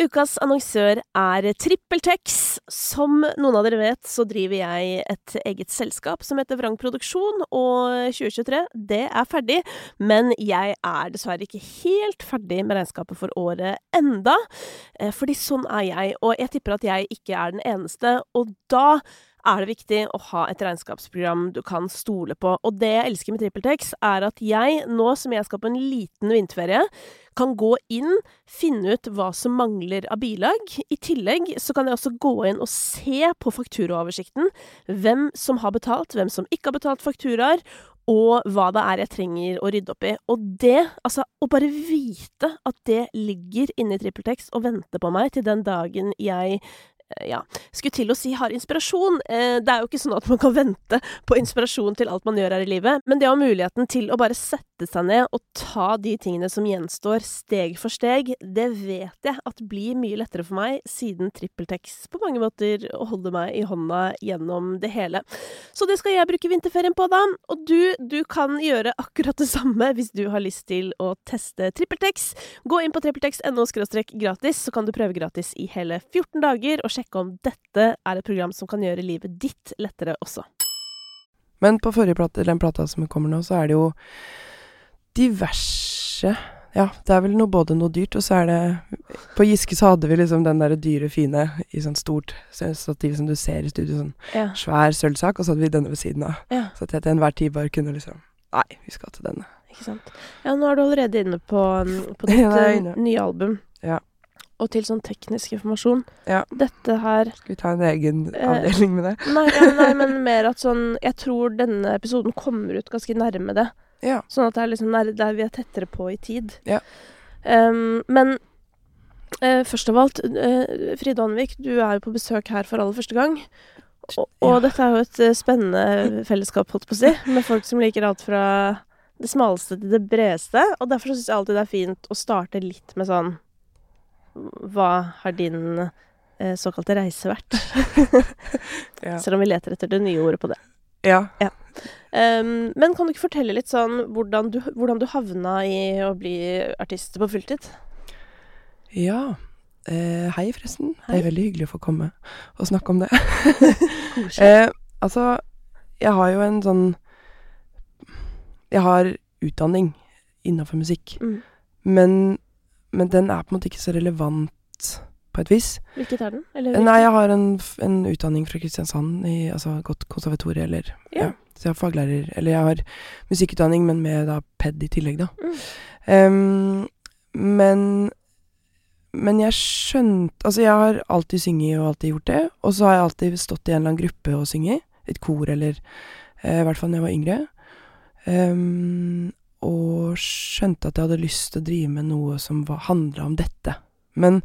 Ukas annonsør er TrippelTex. Som noen av dere vet, så driver jeg et eget selskap som heter Vrang Produksjon, og 2023, det er ferdig. Men jeg er dessverre ikke helt ferdig med regnskapet for året enda. Eh, fordi sånn er jeg, og jeg tipper at jeg ikke er den eneste. Og da er det viktig å ha et regnskapsprogram du kan stole på. Og det jeg elsker med TrippelTex, er at jeg, nå som jeg skal på en liten vinterferie, kan gå inn, finne ut hva som mangler av bilag. I tillegg så kan jeg også gå inn og se på fakturaoversikten hvem som har betalt, hvem som ikke har betalt fakturaer, og hva det er jeg trenger å rydde opp i. Og det, altså, å bare vite at det ligger inne i TrippelTex og venter på meg til den dagen jeg ja, skulle til å si har inspirasjon. Eh, det er jo ikke sånn at man kan vente på inspirasjon til alt man gjør her i livet, men det å ha muligheten til å bare sette seg ned og ta de tingene som gjenstår, steg for steg, det vet jeg at blir mye lettere for meg, siden TrippelTex på mange måter holder meg i hånda gjennom det hele. Så det skal jeg bruke vinterferien på, da. Og du, du kan gjøre akkurat det samme hvis du har lyst til å teste TrippelTex. Gå inn på trippeltex.no gratis, så kan du prøve gratis i hele 14 dager. og sjekke om dette er et program som kan gjøre livet ditt lettere også. Men på forrige plate, den plata som kommer nå, så er det jo diverse Ja, det er vel noe, både noe dyrt, og så er det På Giske så hadde vi liksom den derre dyre, fine i sånn stort stativ som du ser i studio, sånn ja. svær sølvsak, og så hadde vi denne ved siden av. Ja. Så at jeg til enhver tid bare kunne liksom Nei, vi skal til denne. Ikke sant. Ja, nå er du allerede inne på, på ditt ja, nye album. Ja og til sånn teknisk informasjon. Ja. Dette her Skal vi ta en egen eh, avdeling med det? Nei, nei, men mer at sånn Jeg tror denne episoden kommer ut ganske nærme det. Ja. Sånn at det er liksom nær, der vi er tettere på i tid. Ja. Um, men uh, først av alt, uh, Fride Anvik, du er jo på besøk her for aller første gang. Og, og ja. dette er jo et uh, spennende fellesskap, holdt på å si, med folk som liker alt fra det smaleste til det bredeste. Og derfor syns jeg alltid det er fint å starte litt med sånn hva har din eh, såkalte reise vært? ja. Selv om vi leter etter det nye ordet på det. Ja. ja. Um, men kan du ikke fortelle litt sånn hvordan du, hvordan du havna i å bli artist på fulltid? Ja. Eh, hei, forresten. Hei. Det er veldig hyggelig å få komme og snakke om det. eh, altså, jeg har jo en sånn Jeg har utdanning innafor musikk, mm. men men den er på en måte ikke så relevant på et vis. Hvilket er den? Eller, Nei, jeg har en, en, utdanning fra Kristiansand, i, altså gått konservatoriet, eller ja. ja. Så jeg har faglærer Eller jeg har musikkutdanning, men med da PED i tillegg, da. Mm. Um, men men jeg skjønte Altså, jeg har alltid sunget og alltid gjort det. Og så har jeg alltid stått i en eller annen gruppe og sunget. Et kor eller eh, I hvert fall da jeg var yngre. Um, og skjønte at jeg hadde lyst til å drive med noe som handla om dette. Men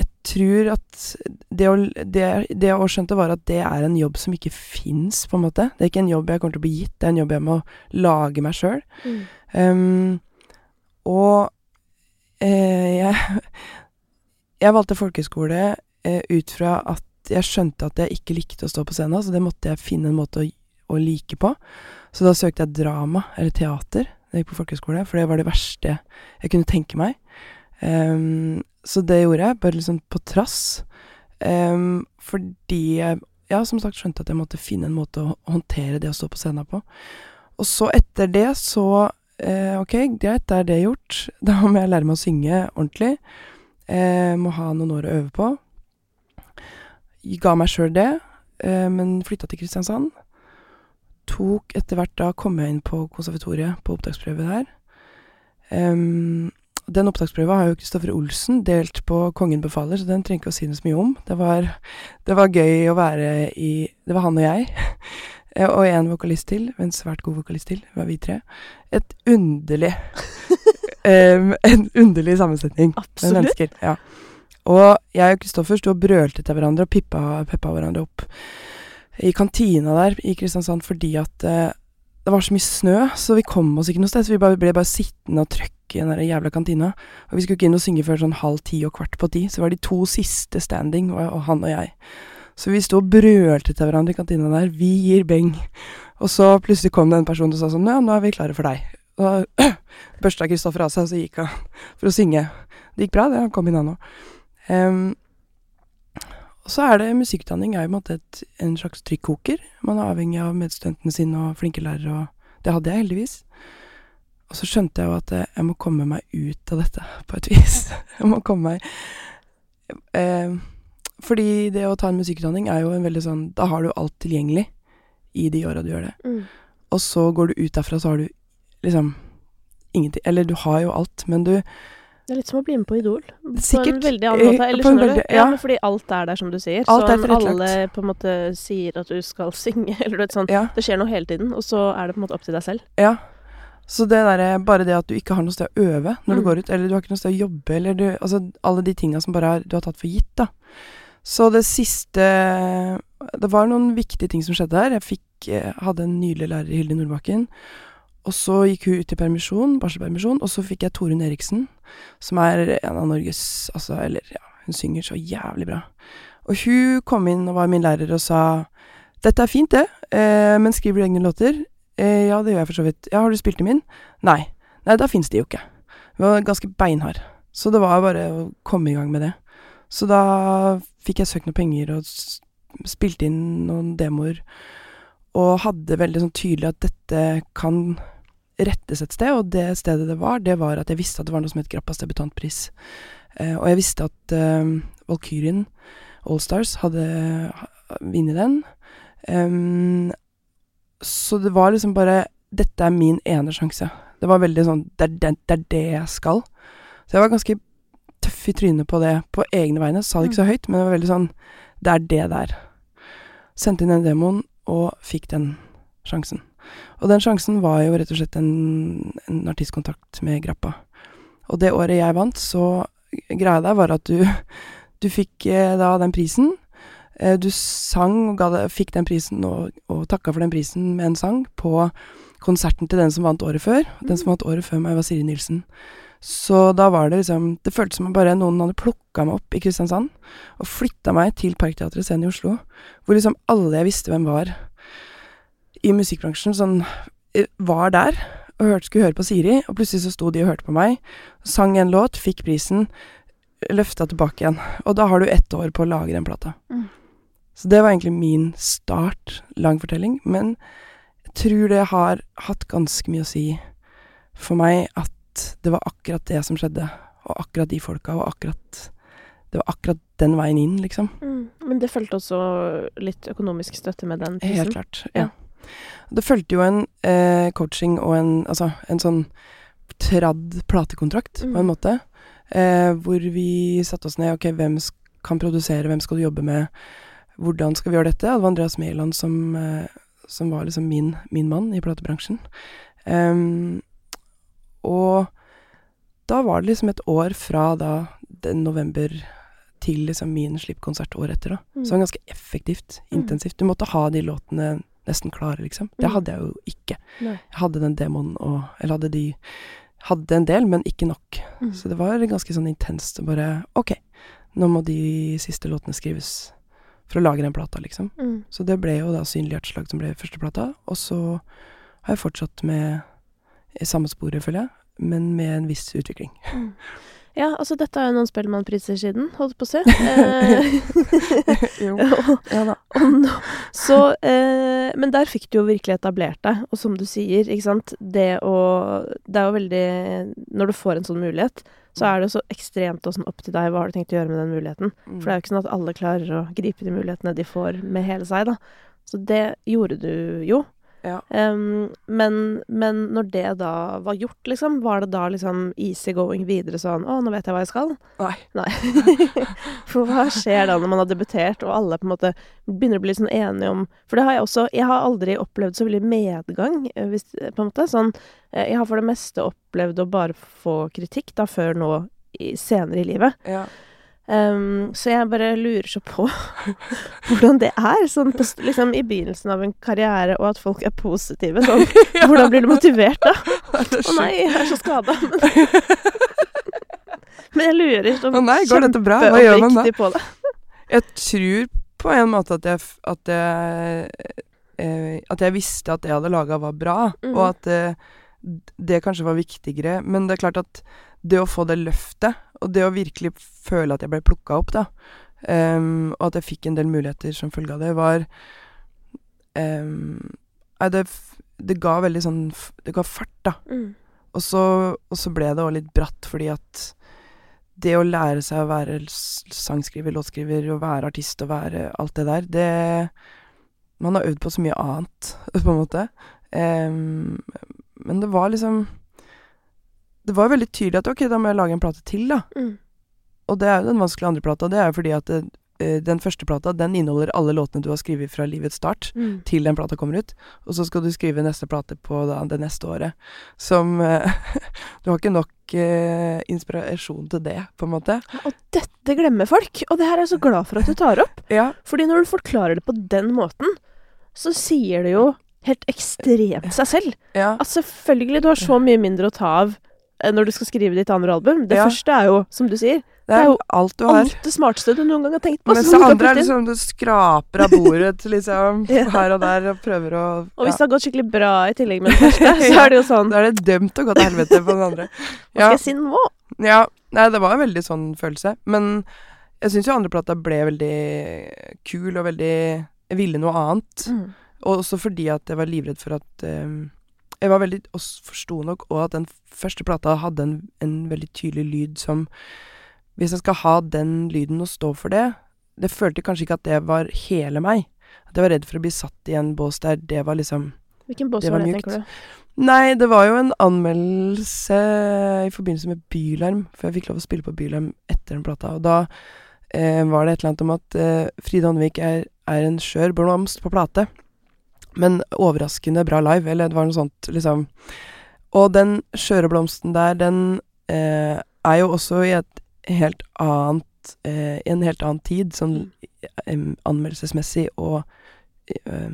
jeg tror at det å, det, det jeg skjønte, var at det er en jobb som ikke fins, på en måte. Det er ikke en jobb jeg kommer til å bli gitt, det er en jobb jeg må lage meg sjøl. Mm. Um, og eh, jeg, jeg valgte folkehøyskole eh, ut fra at jeg skjønte at jeg ikke likte å stå på scenen, så det måtte jeg finne en måte å, å like på. Så da søkte jeg drama, eller teater, da jeg gikk på folkehøyskole, for det var det verste jeg kunne tenke meg. Um, så det gjorde jeg, bare liksom på trass. Um, fordi jeg, ja, som sagt, skjønte at jeg måtte finne en måte å håndtere det å stå på scenen på. Og så etter det så eh, Ok, greit, da er det gjort. Da må jeg lære meg å synge ordentlig. Eh, må ha noen år å øve på. Jeg ga meg sjøl det, eh, men flytta til Kristiansand tok etter hvert da kom jeg inn på konservatoriet på opptaksprøve der. Um, den opptaksprøva har jo Kristoffer Olsen delt på Kongen befaler, så den trenger ikke å si noe så mye om. Det var, det var gøy å være i Det var han og jeg. og en vokalist til. En svært god vokalist til. Det var vi tre. Et underlig um, En underlig sammensetning Absolutt. med mennesker. Ja. Og jeg og Kristoffer sto og brølte til hverandre og pippa, peppa hverandre opp i kantina der i Kristiansand fordi at eh, det var så mye snø, så vi kom oss ikke noe sted. Så vi bare, ble bare sittende og trøkke i den der jævla kantina. Og vi skulle ikke inn og synge før sånn halv ti og kvart på ti. Så var de to siste standing, og, og han og jeg. Så vi sto og brølte til hverandre i kantina der. Vi gir beng. Og så plutselig kom det en person og sa sånn Ja, nå er vi klare for deg. Og da børsta Kristoffer av seg, og så gikk han for å synge. Det gikk bra, det. Han kom inn, han òg. Um, og så er det musikkutdanning er jo på en et, en slags trykkoker. Man er avhengig av medstudentene sine og flinke lærere, og det hadde jeg heldigvis. Og så skjønte jeg jo at jeg må komme meg ut av dette på et vis. Jeg må komme meg eh, Fordi det å ta en musikkutdanning er jo en veldig sånn Da har du alt tilgjengelig i de åra du gjør det. Mm. Og så går du ut derfra, så har du liksom ingenting Eller du har jo alt, men du Det er litt som å bli med på Idol. På en veldig annen måte. eh, Eller skjønner veldig- du? Ja, ja. fordi alt er der, som du sier. Alt så tilrettelagt. alle på en måte sier at du skal synge, eller du vet sånn. Ja. Det skjer noe hele tiden, og så er det på en måte opp til deg selv. Ja. Så det derre Bare det at du ikke har noe sted å øve når du Mm. går ut, eller du har ikke noe sted å jobbe, eller du Altså alle de tinga som bare er, du har tatt for gitt, da. Så det siste Det var noen viktige ting som skjedde her. Jeg fikk eh, Hadde en nydelig lærer, Hilde Nordbakken. Og så gikk hun ut i permisjon, barselpermisjon, og så fikk jeg Torunn Eriksen, som er en av Norges Altså, eller ja, hun synger så jævlig bra. Og hun kom inn og var min lærer og sa Dette er fint, det, eh, men skriver du egne låter? Eh, ja, det gjør jeg for så vidt. Ja, har du spilt dem inn? Nei. Nei, da fins de jo ikke. Hun var ganske beinhard. Så det var bare å komme i gang med det. Så da fikk jeg søkt noen penger og spilte inn noen demoer. Og hadde veldig sånn tydelig at dette kan rettes et sted, og det stedet det var, det var at jeg visste at det var noe som het Grappas debutantpris. Eh, og jeg visste at eh, Valkyrien Allstars hadde ha- vunnet den. Um, så det var liksom bare Dette er min ene sjanse. Det var veldig sånn Det er, det, det, er det jeg skal. Så jeg var ganske tøff i trynet på det på egne vegne. Sa det ikke så høyt, men det var veldig sånn Det er det der. Sendte inn den demoen og fikk den sjansen. Og den sjansen var jo rett og slett en, en artistkontakt med Grappa. Og det året jeg vant, så Greia der var at du, du fikk eh, da den prisen. Eh, du sang og det, fikk den prisen og, og takka for den prisen med en sang på konserten til den som vant året før. Den som vant året før meg, var Siri Nilsen. Så da var det liksom Det føltes som om bare noen hadde plukka meg opp i Kristiansand og flytta meg til Parkteatret scenen i Oslo, hvor liksom alle jeg visste hvem var i musikkbransjen, sånn eh, var der og hørte, skulle høre på Siri, og plutselig så sto de og hørte på meg, sang en låt, fikk prisen, løfta tilbake igjen. Og da har du ett år på å lage den plata. Mm. Så det var egentlig min start. Lang fortelling. Men jeg tror det har hatt ganske mye å si for meg at det var akkurat det som skjedde, og akkurat de folka, og akkurat Det var akkurat den veien inn, liksom. Mm. Men det fulgte også litt økonomisk støtte med den prisen. Helt klart. Ja. Ja. Det fulgte jo en eh, coaching og en Altså en sånn tradd platekontrakt, Mm. på en måte. Eh, hvor vi satte oss ned. Ok, hvem kan produsere, hvem skal du jobbe med? Hvordan skal vi gjøre dette? Og det var Andreas Mæland som, eh, som var liksom min, min mann i platebransjen. Em, og da var det liksom et år fra da den november til liksom min slippkonsert året etter, da. Mm. Så det var ganske effektivt, Mm. intensivt. Du måtte ha de låtene nesten klare, liksom. Det Mm. hadde jeg jo ikke. Nei. Jeg hadde den demoen og Eller hadde de Hadde en del, men ikke nok. Mm. Så det var ganske sånn intenst å bare OK, nå må de siste låtene skrives for å lage den plata, liksom. Mm. Så det ble jo da Synlig hjerteslag som ble første plata, og så har jeg fortsatt med i samme sporet, føler jeg, men med en viss utvikling. Mm. Ja, altså dette er jo noen Spellemannpriser siden, holdt på å se. Eh, jo. Ja da. og nå, så, eh, men der fikk du jo virkelig etablert deg, og som du sier, ikke sant, det å Det er jo veldig Når du får en sånn mulighet, så er det jo så ekstremt også opp til deg hva har du tenkt å gjøre med den muligheten. Mm. For det er jo ikke sånn at alle klarer å gripe de mulighetene de får med hele seg, da. Så det gjorde du jo. Ja. Um, men, men når det da var gjort, liksom, var det da liksom easy going videre sånn Å, nå vet jeg hva jeg skal. Nei. Nei. For hva skjer da når man har debutert, og alle på en måte begynner å bli sånn enige om For det har jeg også Jeg har aldri opplevd så veldig medgang, eh, hvis, på en måte. Sånn eh, Jeg har for det meste opplevd å bare få kritikk, da, før nå i, senere i livet. Ja. Em, så jeg bare lurer så på hvordan det er, sånn på, liksom i begynnelsen av en karriere, og at folk er positive. Sånn. Hvordan blir du motivert da? Å oh, nei, jeg er så skada. Men jeg lurer så oh, nei, går dette bra? Hva gjør man da? Jeg tror på en måte at jeg, at jeg, eh, at jeg visste at det jeg hadde laga var bra, Mhm. og at eh, det kanskje var viktigere. Men det er klart at det å få det løftet, og det å virkelig føle at jeg ble plukka opp, da, um, og at jeg fikk en del muligheter som følge av det, var Nei, det, det ga veldig sånn Det ga fart, da. Mm. Og så, og så ble det òg litt bratt, fordi at det å lære seg å være sangskriver, låtskriver, og være artist og være alt det der, det Man har øvd på så mye annet, på en måte. Um, men det var liksom Det var veldig tydelig at ok, da må jeg lage en plate til, da. Mm. Og det er jo den vanskelige andre plata. Det er jo fordi at eh, den første plata, den inneholder alle låtene du har skrevet fra livets start Mm. til den plata kommer ut. Og så skal du skrive neste plate på da, det neste året. Som eh, Du har ikke nok eh, inspirasjon til det, på en måte. Og dette glemmer folk, og det her er jeg så glad for at du tar opp. Ja. Fordi når du forklarer det på den måten, så sier det jo helt ekstremt seg selv. ja. At selvfølgelig, du har så mye mindre å ta av når du skal skrive ditt andre album. Det Ja. første er jo, som du sier, Det er er jo alt du har. alt det smarteste du noen gang har tenkt på. Mens det andre er liksom du skraper av bordet liksom Ja. her og der og prøver å Og hvis det har gått skikkelig bra i tillegg med den første, så er det jo sånn Da er det dømt å gå til helvete på den andre. Hva skal jeg si nå? Ja, nei, det var en veldig sånn følelse. Men jeg syns jo andreplata ble veldig kul og veldig Jeg ville noe annet. Mm. Og også fordi at jeg var livredd for at ehm, Jeg var veldig også forsto nok òg at den første plata hadde en, en veldig tydelig lyd som Hvis jeg skal ha den lyden og stå for det Det følte kanskje ikke at det var hele meg. At jeg var redd for å bli satt i en bås der det var liksom Hvilken bås Det var var det, mykt. tenker du? Nei, det var jo en anmeldelse i forbindelse med Bylarm, for jeg fikk lov å spille på Bylarm etter den plata. Og da eh, var det et eller annet om at eh, Fride Håndvik er, er en skjør blomst på plate, men overraskende bra live, eller det var noe sånt, liksom. Og den skjøre blomsten der, den eh, er jo også i et helt annet eh, en helt annen tid, sånn eh, anmeldelsesmessig og eh,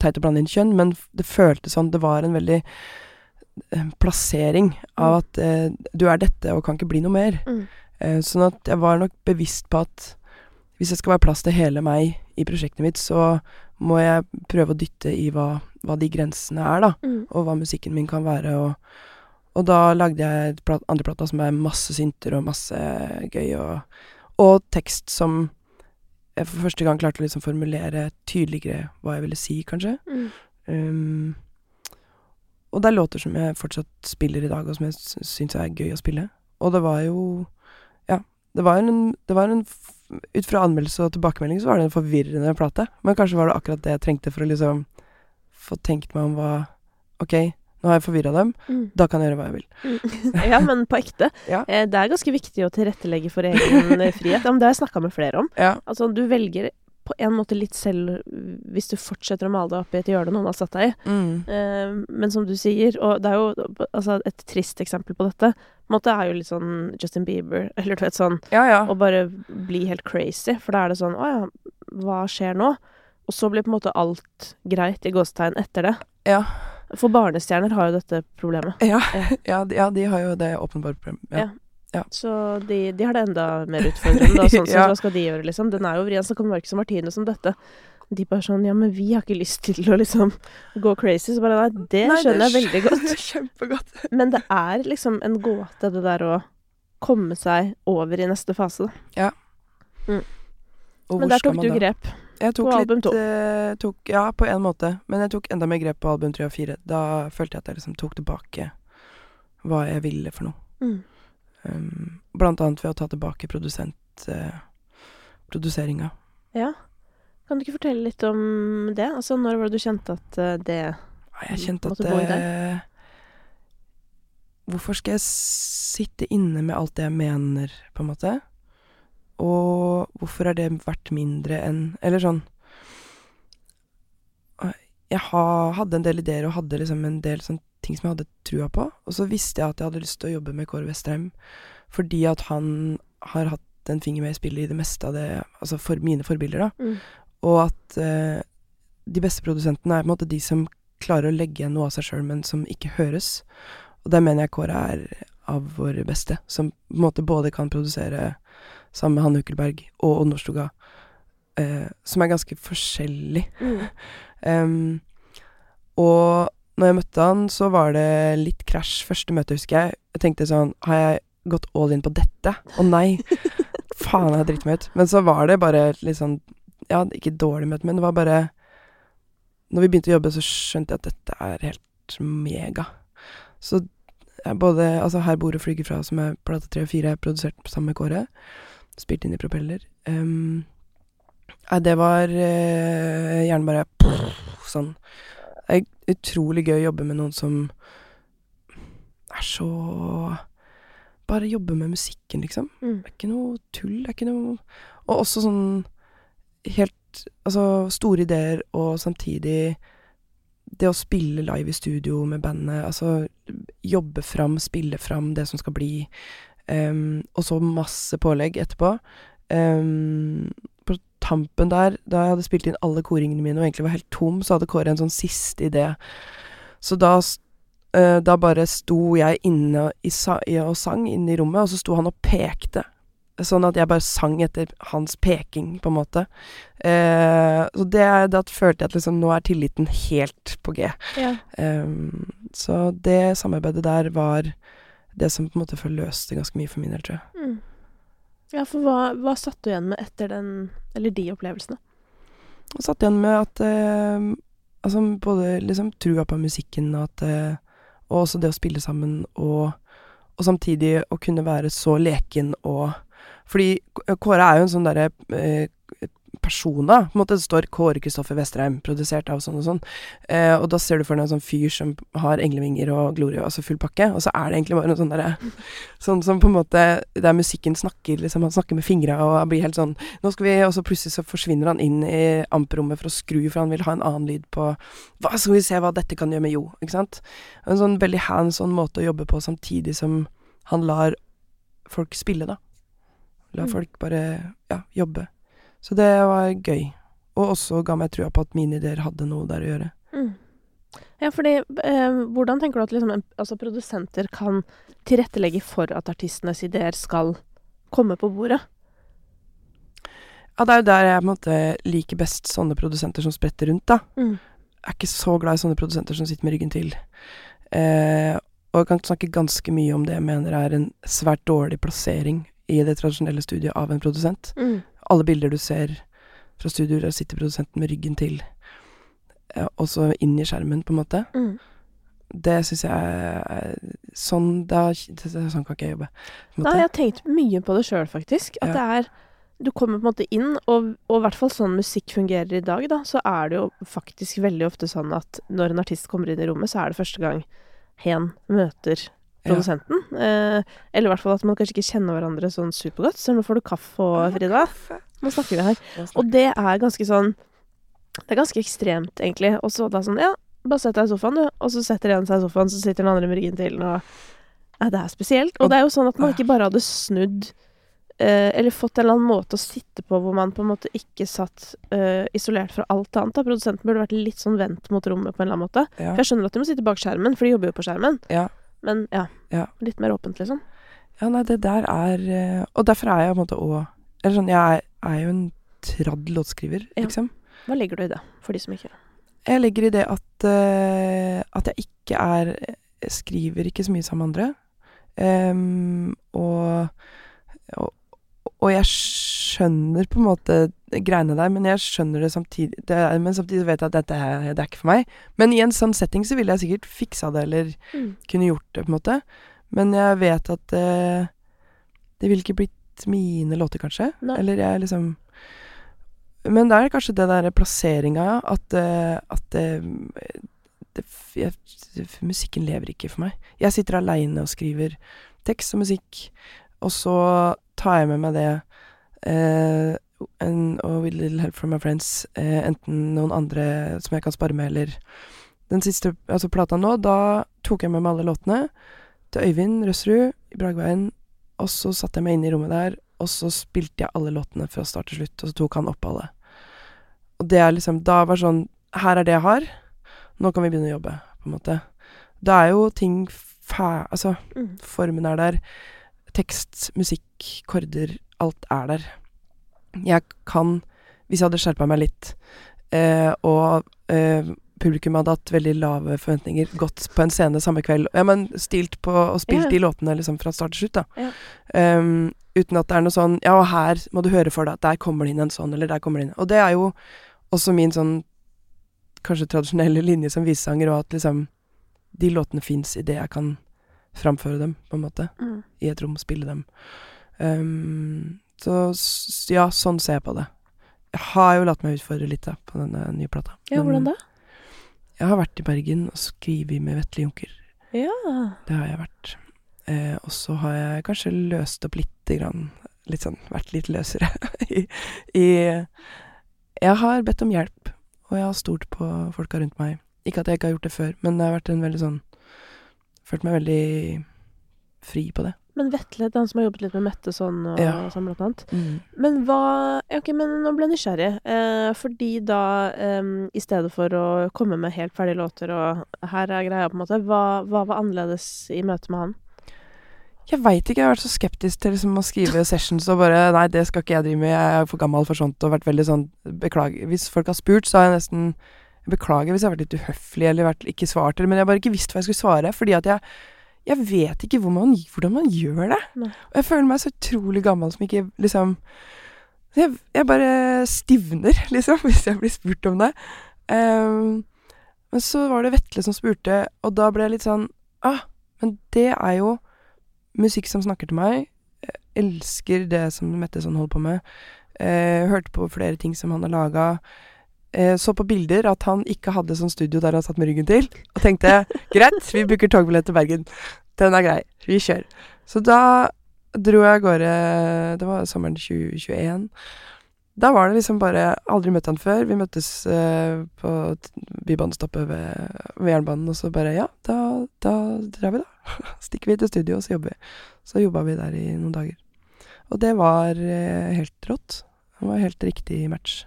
teit å blande inn kjønn, men det føltes sånn Det var en veldig eh, plassering av at eh, du er dette og kan ikke bli noe mer. Mm. Eh, sånn at jeg var nok bevisst på at hvis det skal være plass til hele meg i prosjektet mitt, så må jeg prøve å dytte i hva, hva de grensene er, da. Mm. Og hva musikken min kan være. Og, og da lagde jeg plat, andre plata som er masse synter og masse gøy, og, og tekst som jeg for første gang klarte å liksom formulere tydeligere hva jeg ville si, kanskje. Mm. Um, og det er låter som jeg fortsatt spiller i dag, og som jeg sy- syns er gøy å spille. Og det var jo Ja, det var en, det var en Ut fra anmeldelse og tilbakemelding så var det en forvirrende plate. Men kanskje var det akkurat det jeg trengte for å liksom få tenkt meg om hva Ok, nå har jeg forvirra dem. Mm. Da kan jeg gjøre hva jeg vil. Mm. ja, men på ekte. Ja. Eh, Det er ganske viktig å tilrettelegge for egen eh, frihet. Ja, det har jeg snakka med flere om. Ja. Altså, du velger på en måte litt selv hvis du fortsetter å male deg opp i et hjørne noen har satt deg i. Mm. Eh, men som du sier, og det er jo altså, et trist eksempel på dette, på en måte er jo litt sånn Justin Bieber, eller du vet sånn Ja, ja. Å bare bli helt crazy, for da er det sånn Å ja, hva skjer nå? Og så blir på en måte alt greit i gåstegn etter det. Ja. For barnestjerner har jo dette problemet. Ja, Ja. ja, de- de har jo det åpenbart problemet. Ja. Ja. Så de, de har det enda mer utfordrende. Da, sånn Ja. Hva skal de gjøre, liksom? Den er jo vrien. Så kommer Marcus og Martine som dette. De bare sånn Ja, men vi har ikke lyst til å liksom gå crazy. Så bare Nei, det Nei, skjønner jeg veldig godt. det Kjempegodt. Men det er liksom en gåte, det der å komme seg over i neste fase. Da. Og Men hvor der tok du da? grep. Jeg tok på album litt to. eh, tok, Ja, på en måte. Men jeg tok enda mer grep på album tre og fire. Da følte jeg at jeg liksom tok tilbake hva jeg ville for noe. Mm. Um, blant annet ved å ta tilbake produsent... Uh, produseringa. Ja. Kan du ikke fortelle litt om det? Altså, når var det du kjente at eh, det Jeg kjente at Måtte gå i deg? Hvorfor skal jeg sitte inne med alt det jeg mener, på en måte? Og hvorfor har det vært mindre enn Eller sånn Jeg ha, hadde en del ideer og hadde liksom en del sånn ting som jeg hadde trua på. Og så visste jeg at jeg hadde lyst til å jobbe med Kåre Vestrheim fordi at han har hatt en finger med i spillet i det meste av det Altså for mine forbilder, da. mm. Og at eh, de beste produsentene er på en måte de som klarer å legge igjen noe av seg sjøl, men som ikke høres. Og der mener jeg Kåre er av våre beste, som på en måte både kan produsere sammen med Hanne Ukkelberg og Odd Nordstoga, eh, som er ganske forskjellig. Mm. um, og når jeg møtte han, så var det litt krasj første møte, husker jeg. Jeg tenkte sånn Har jeg gått all in på dette? Å nei! Faen, jeg driter meg ut. Men så var det bare litt sånn Ja, ikke dårlig møte, men det var bare Når vi begynte å jobbe, så skjønte jeg at dette er helt mega. Så både Altså, her bor og flyger fra, som er plate tre og fire, er produsert sammen med Kåre. Spilt inn i propeller. Um, Nei, det var uh, gjerne bare pff, sånn Det er utrolig gøy å jobbe med noen som er så Bare jobbe med musikken, liksom. Mm. Det er ikke noe tull. Det er ikke noe Og også sånn helt Altså store ideer, og samtidig det å spille live i studio med bandet, altså jobbe fram, spille fram det som skal bli, um, og så masse pålegg etterpå. Um, tampen der, da jeg hadde spilt inn alle koringene mine og egentlig var helt tom, så hadde Kåre en sånn siste idé. Så da, uh, da bare sto jeg inne i og sang inne i rommet, og så sto han og pekte. Sånn at jeg bare sang etter hans peking, på en måte. Uh, så det, da følte jeg at liksom nå er tilliten helt på G. Ja. Um, så det samarbeidet der var det som på en måte forløste ganske mye for min del, tror jeg. Mm. Ja, for hva, hva satt du igjen med etter den Eller de opplevelsene? Jeg satt igjen med at eh, Altså både liksom trua på musikken og at eh, Og også det å spille sammen og Og samtidig å kunne være så leken og Fordi Kåre er jo en sånn derre eh, person, da. På en måte det står Kåre Kristoffer Vesterheim, produsert av sånn og sånn. Eh, og da ser du for deg en sånn fyr som har englevinger og glorie, altså full pakke. Og så er det egentlig bare noe sånn derre Sånn som på en måte Der musikken snakker, liksom. Han snakker med fingra og han blir helt sånn Nå skal vi Og så plutselig så forsvinner han inn i amperommet for å skru, for han vil ha en annen lyd på Hva skal vi se hva dette kan gjøre med Jo, ikke sant? En sånn veldig hands on måte å jobbe på, samtidig som han lar folk spille, da. La Mm. folk bare, ja, jobbe. Så det var gøy. Og også ga meg trua på at mine ideer hadde noe der å gjøre. Mm. Ja, fordi eh, Hvordan tenker du at liksom, altså, produsenter kan tilrettelegge for at artistenes ideer skal komme på bordet? Ja, det er jo der jeg på en måte liker best sånne produsenter som spretter rundt, da. Mm. Jeg er ikke så glad i sånne produsenter som sitter med ryggen til. Eh, og jeg kan snakke ganske mye om det jeg mener er en svært dårlig plassering i det tradisjonelle studiet av en produsent. Mm. Alle bilder du ser fra studioer, der sitter produsenten med ryggen til, eh, og så inn i skjermen, på en måte. Mm. Det syns jeg er Sånn, da, sånn kan ikke jeg jobbe. Nei, jeg har tenkt mye på det sjøl, faktisk. At Ja. det er Du kommer på en måte inn, og, og i hvert fall sånn musikk fungerer i dag, da, så er det jo faktisk veldig ofte sånn at når en artist kommer inn i rommet, så er det første gang hen møter Ja. produsenten. Eh, eller i hvert fall at man kanskje ikke kjenner hverandre sånn supergodt. Så nå får du kaffe og Frida. Nå snakker vi her. Og det er ganske sånn Det er ganske ekstremt, egentlig. Og så da sånn Ja, bare sett deg i sofaen, du. Og så setter en seg i sofaen, så sitter den andre med ryggen til den, og ja, det er spesielt. Og Og- det er jo sånn at man ikke bare hadde snudd eh, eller fått en eller annen måte å sitte på hvor man på en måte ikke satt eh, isolert fra alt annet. Da. Produsenten burde vært litt sånn vendt mot rommet på en eller annen måte. Ja. For jeg skjønner at de må sitte bak skjermen, for de jobber jo på skjermen. Ja. Men ja, Ja. litt mer åpent, liksom. Ja, nei, det der er eh, Og derfor er jeg på en måte òg Eller sånn, jeg er, er jo en tradd låtskriver, Ja. liksom. Hva legger du i det, for de som ikke Jeg legger i det at uh, At jeg ikke er jeg Skriver ikke så mye sammen med andre. Um, og, og Og jeg skjønner på en måte greiene der, men jeg skjønner det samtidig det Men samtidig vet jeg at dette er, det er ikke for meg. Men i en sånn setting så ville jeg sikkert fiksa det, eller Mm. kunne gjort det, på en måte. Men jeg vet at det, det ville ikke blitt mine låter, kanskje. Nei. Eller jeg liksom Men det er kanskje det der plasseringa. At, eh, at det, det, jeg, Musikken lever ikke for meg. Jeg sitter aleine og skriver tekst og musikk, og så tar jeg med meg det eh, en, og with a little help from my friends, eh, enten noen andre som jeg kan spare med, eller den siste altså plata nå, da tok jeg med meg alle låtene til Øyvind Røsrud i Bragveien, og så satte jeg meg inn i rommet der, og så spilte jeg alle låtene fra start til slutt, og så tok han opp alle. Og det er liksom Da var sånn Her er det jeg har. Nå kan vi begynne å jobbe, på en måte. Da er jo ting fæ... Altså, Mm. formen er der. Tekst, musikk, korder. Alt er der. Jeg kan, hvis jeg hadde skjerpa meg litt, eh, og eh, publikum hadde hatt veldig lave forventninger, gått på en scene samme kveld Ja, men stilt på og spilt yeah. de låtene liksom fra start til slutt, da. Yeah. Um, uten at det er noe sånn Ja, og her må du høre for deg at der kommer det inn en sånn, eller der kommer det inn Og det er jo også min sånn kanskje tradisjonelle linje som visesanger, og at liksom de låtene fins det jeg kan framføre dem, på en måte. Mm. I et rom, spille dem. Um, så ja, sånn ser jeg på det. Jeg har jo latt meg utfordre litt da, på denne nye plata. Ja, hvordan da? Jeg har vært i Bergen og skrevet med Vetle Junker. Ja. Det har jeg vært. Eh, og så har jeg kanskje løst opp lite grann. Litt sånn vært litt løsere i, i Jeg har bedt om hjelp, og jeg har stolt på folka rundt meg. Ikke at jeg ikke har gjort det før, men det har vært en veldig sånn Følt meg veldig fri på det. Men Vetle, han som har jobbet litt med Mette sånn, og Ja. sånn blant annet. Men hva Ok, men nå ble jeg nysgjerrig. Eh, fordi da, eh, i stedet for å komme med helt ferdige låter og her er greia, på en måte, hva, hva var annerledes i møte med han? Jeg veit ikke, jeg har vært så skeptisk til liksom å skrive sessions og bare Nei, det skal ikke jeg drive med, jeg er for gammel for sånt, og vært veldig sånn Beklager. Hvis folk har spurt, så har jeg nesten jeg Beklager hvis jeg har vært litt uhøflig eller vært, ikke svart, eller Men jeg har bare ikke visst hva jeg skulle svare, fordi at jeg Jeg vet ikke hvor man, hvordan man gjør det. Nei. Og jeg føler meg så utrolig gammel som ikke liksom Jeg, jeg bare stivner, liksom, hvis jeg blir spurt om det. Um, men så var det Vetle som spurte, og da ble jeg litt sånn Ah, men det er jo musikk som snakker til meg. Jeg elsker det som Mette sånn holder på med. Uh, hørte på flere ting som han har laga. Eh, så på bilder at han ikke hadde sånn studio der han satt med ryggen til, og tenkte greit, vi booker togbillett til Bergen. Den er grei. Vi kjører. Så da dro jeg av gårde Det var sommeren 2021. Da var det liksom bare Aldri møtt han før. Vi møttes eh, på bybanestoppet ved, ved jernbanen, og så bare Ja, da, da drar vi, da. Stikker vi til studio, og så jobber vi. Så jobba vi der i noen dager. Og det var eh, helt rått. Det var helt riktig match.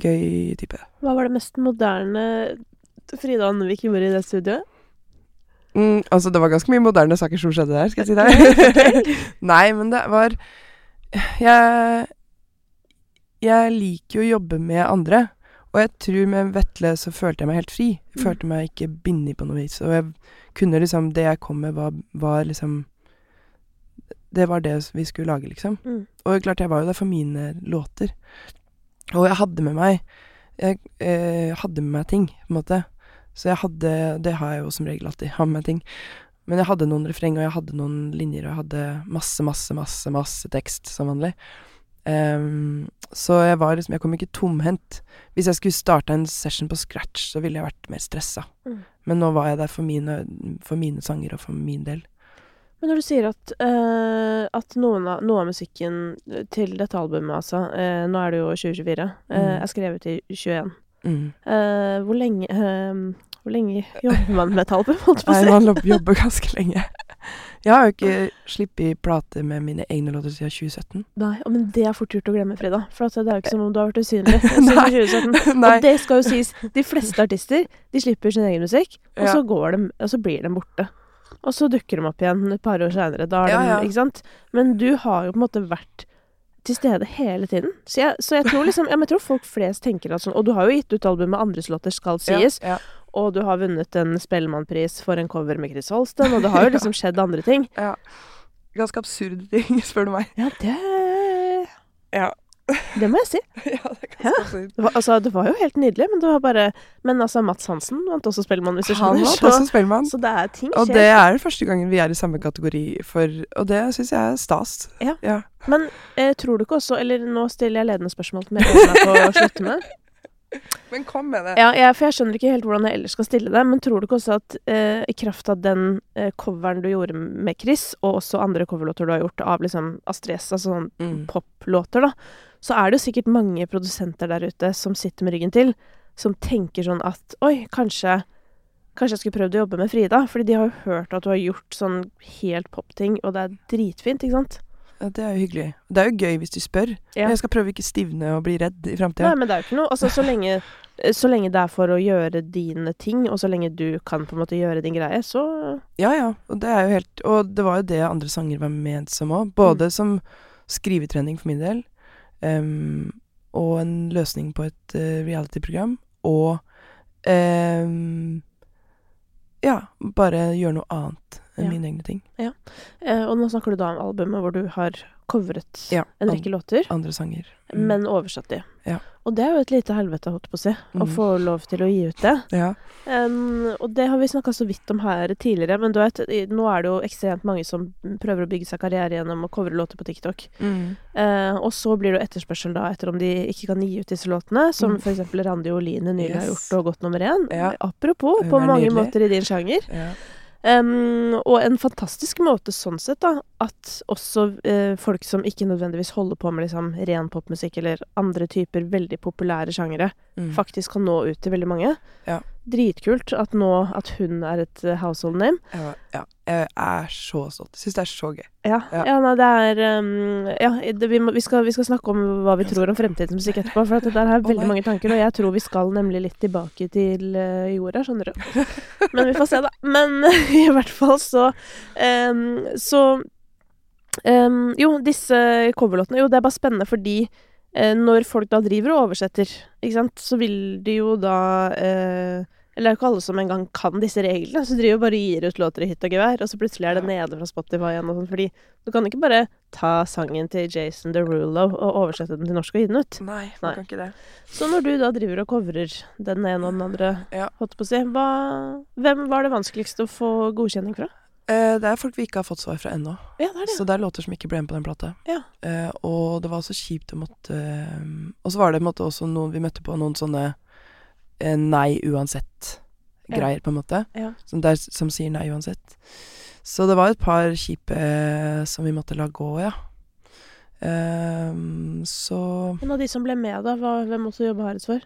Gøy type. Hva var det mest moderne Frida Andevik gjorde i det studioet? Mm, altså, det var ganske mye moderne saker som skjedde der, skal jeg si deg. Nei, men det var Jeg Jeg liker jo å jobbe med andre. Og jeg tror med Vetle så følte jeg meg helt fri. Jeg Mm. følte meg ikke bindet på noe vis. Og jeg kunne liksom Det jeg kom med, var, var liksom Det var det vi skulle lage, liksom. Mm. Og klart, jeg var jo der for mine låter. Og jeg hadde med meg Jeg eh, hadde med meg ting, på en måte. Så jeg hadde Det har jeg jo som regel alltid, har med meg ting. Men jeg hadde noen refreng, og jeg hadde noen linjer, og jeg hadde masse, masse, masse, masse tekst, som vanlig. Um, så jeg var liksom Jeg kom ikke tomhendt. Hvis jeg skulle starta en session på scratch, så ville jeg vært mer stressa. Mm. Men nå var jeg der for mine, for mine sanger og for min del. Men når du sier at, uh, at noen av, noe av musikken til dette albumet, altså uh, Nå er det jo 2024. eh, Mm. er skrevet i 21. Mm. Eh, hvor lenge eh, Hvor lenge jobber man med et album, holdt på å Nei, man jobber ganske lenge. Jeg har jo ikke sluppet plate med mine egne låter siden 2017. Nei, men det er fort gjort å glemme, Frida. For det er jo ikke som om du har vært usynlig siden 2017. Nei. Og det skal jo sies, de fleste artister de slipper sin egen musikk, og, Ja. så, går de, og så blir de borte. Og så dukker de opp igjen et par år seinere. Da er Ja, ja. Ikke sant? Men du har jo på en måte vært til stede hele tiden. Så jeg, så jeg tror liksom men jeg tror folk flest tenker at sånn Og du har jo gitt ut album med andres låter, skal sies. Ja, Og du har vunnet en Spellemannpris for en cover med Chris Holsten, og det har jo liksom skjedd andre ting. ja. Ganske absurde ting, spør du meg. Ja, det Ja. Det må jeg si. ja, det er Ja. Det var, altså, det var jo helt nydelig, men det var bare Men altså, Mats Hansen vant også Spellemann, hvis du skjønner. Han vant også Spellemann. så det er ting Og det er første gangen vi er i samme kategori for Og det syns jeg er stas. Ja. ja. Men eh, tror du ikke også Eller nå stiller jeg ledende spørsmål som jeg øver meg på å slutte med. Men kom med det. Ja, jeg, for jeg skjønner ikke helt hvordan jeg ellers skal stille det, men tror du ikke også at eh, i kraft av den eh, coveren du gjorde med Chris, og også andre coverlåter du har gjort av liksom Astrid S, altså sånn Mm. poplåter, da, så er det jo sikkert mange produsenter der ute som sitter med ryggen til, som tenker sånn at oi, kanskje Kanskje jeg skulle prøvd å jobbe med Frida, fordi de har jo hørt at du har gjort sånn helt popting, og det er dritfint, ikke sant? Ja, det er jo hyggelig. Det er jo gøy hvis du spør. Ja. Jeg skal prøve ikke stivne og bli redd i Nei, men det er jo ikke noe Altså, så lenge, så lenge det er for å gjøre dine ting, og så lenge du kan på en måte gjøre din greie, så Ja, ja. Og det er jo helt Og det var jo det andre sanger var ment som òg. Både som skrivetrening for min del, em, og en løsning på et uh, reality-program, og um, Ja, bare gjøre noe annet enn Ja. mine egne ting. Eh, og nå snakker du da om albumet hvor du har covret Ja, en an- rekke låter, Andre sanger. Mm. men oversatt de. Ja. Og det er jo et lite helvete, holdt på å si, å Mhm. få lov til å gi ut det. Ja. Um, og det har vi snakka så vidt om her tidligere, men vet, nå er det jo ekstremt mange som prøver å bygge seg karriere gjennom å covre låter på TikTok. Mm. Uh, og så blir det jo etterspørsel da etter om de ikke kan gi ut disse låtene, som Mm. eksempel Randi Oline nylig har gjort og gått nummer én. Ja. Apropos, på mange nydelig. måter i din sjanger. Ja. Um, og en fantastisk måte sånn sett, da, at også uh, folk som ikke nødvendigvis holder på med liksom ren popmusikk eller andre typer veldig populære sjangere, Mm. faktisk kan nå ut til veldig mange. Ja. Dritkult at nå at hun er et eh, household name. Ja, ja. Jeg er så stolt. Syns det er så gøy. Ja, Ja. ja nei, det er um, Ja, det, vi, må, vi, skal, vi skal snakke om hva vi tror om fremtidens musikk etterpå, for at det der har veldig oh mange tanker, og jeg tror vi skal nemlig litt tilbake til uh, jorda, skjønner du. Men vi får se, da. Men i hvert fall så um, Så um, Jo, disse coverlåtene Jo, det er bare spennende fordi uh, når folk da driver og oversetter, ikke sant, så vil de jo da eh, eller det er jo ikke alle som engang kan disse reglene, så driver bare og gir ut låter i hytt og gevær, og så plutselig er det nede fra Spotify igjen og sånn, fordi du kan ikke bare ta sangen til Jason Derulo og oversette den til norsk og gi den ut. Nei, Nei. kan ikke det. Så når du da driver og covrer den ene og den andre, Ja. holdt på å si, hva, hvem var det vanskeligste å få godkjenning fra? Eh, det er folk vi ikke har fått svar fra ennå. Ja, det er det. Så det er låter som ikke ble med på den plata. Ja. Eh, og det var også kjipt å måtte eh, Og så var det måtte, også noen Vi møtte på noen sånne eh, nei uansett-greier, på en måte. Ja. Som, der, som sier nei uansett. Så det var et par kjipe eh, som vi måtte la gå, ja. Um, så En av de som ble med, da, hva, hvem måtte jobba hardest for?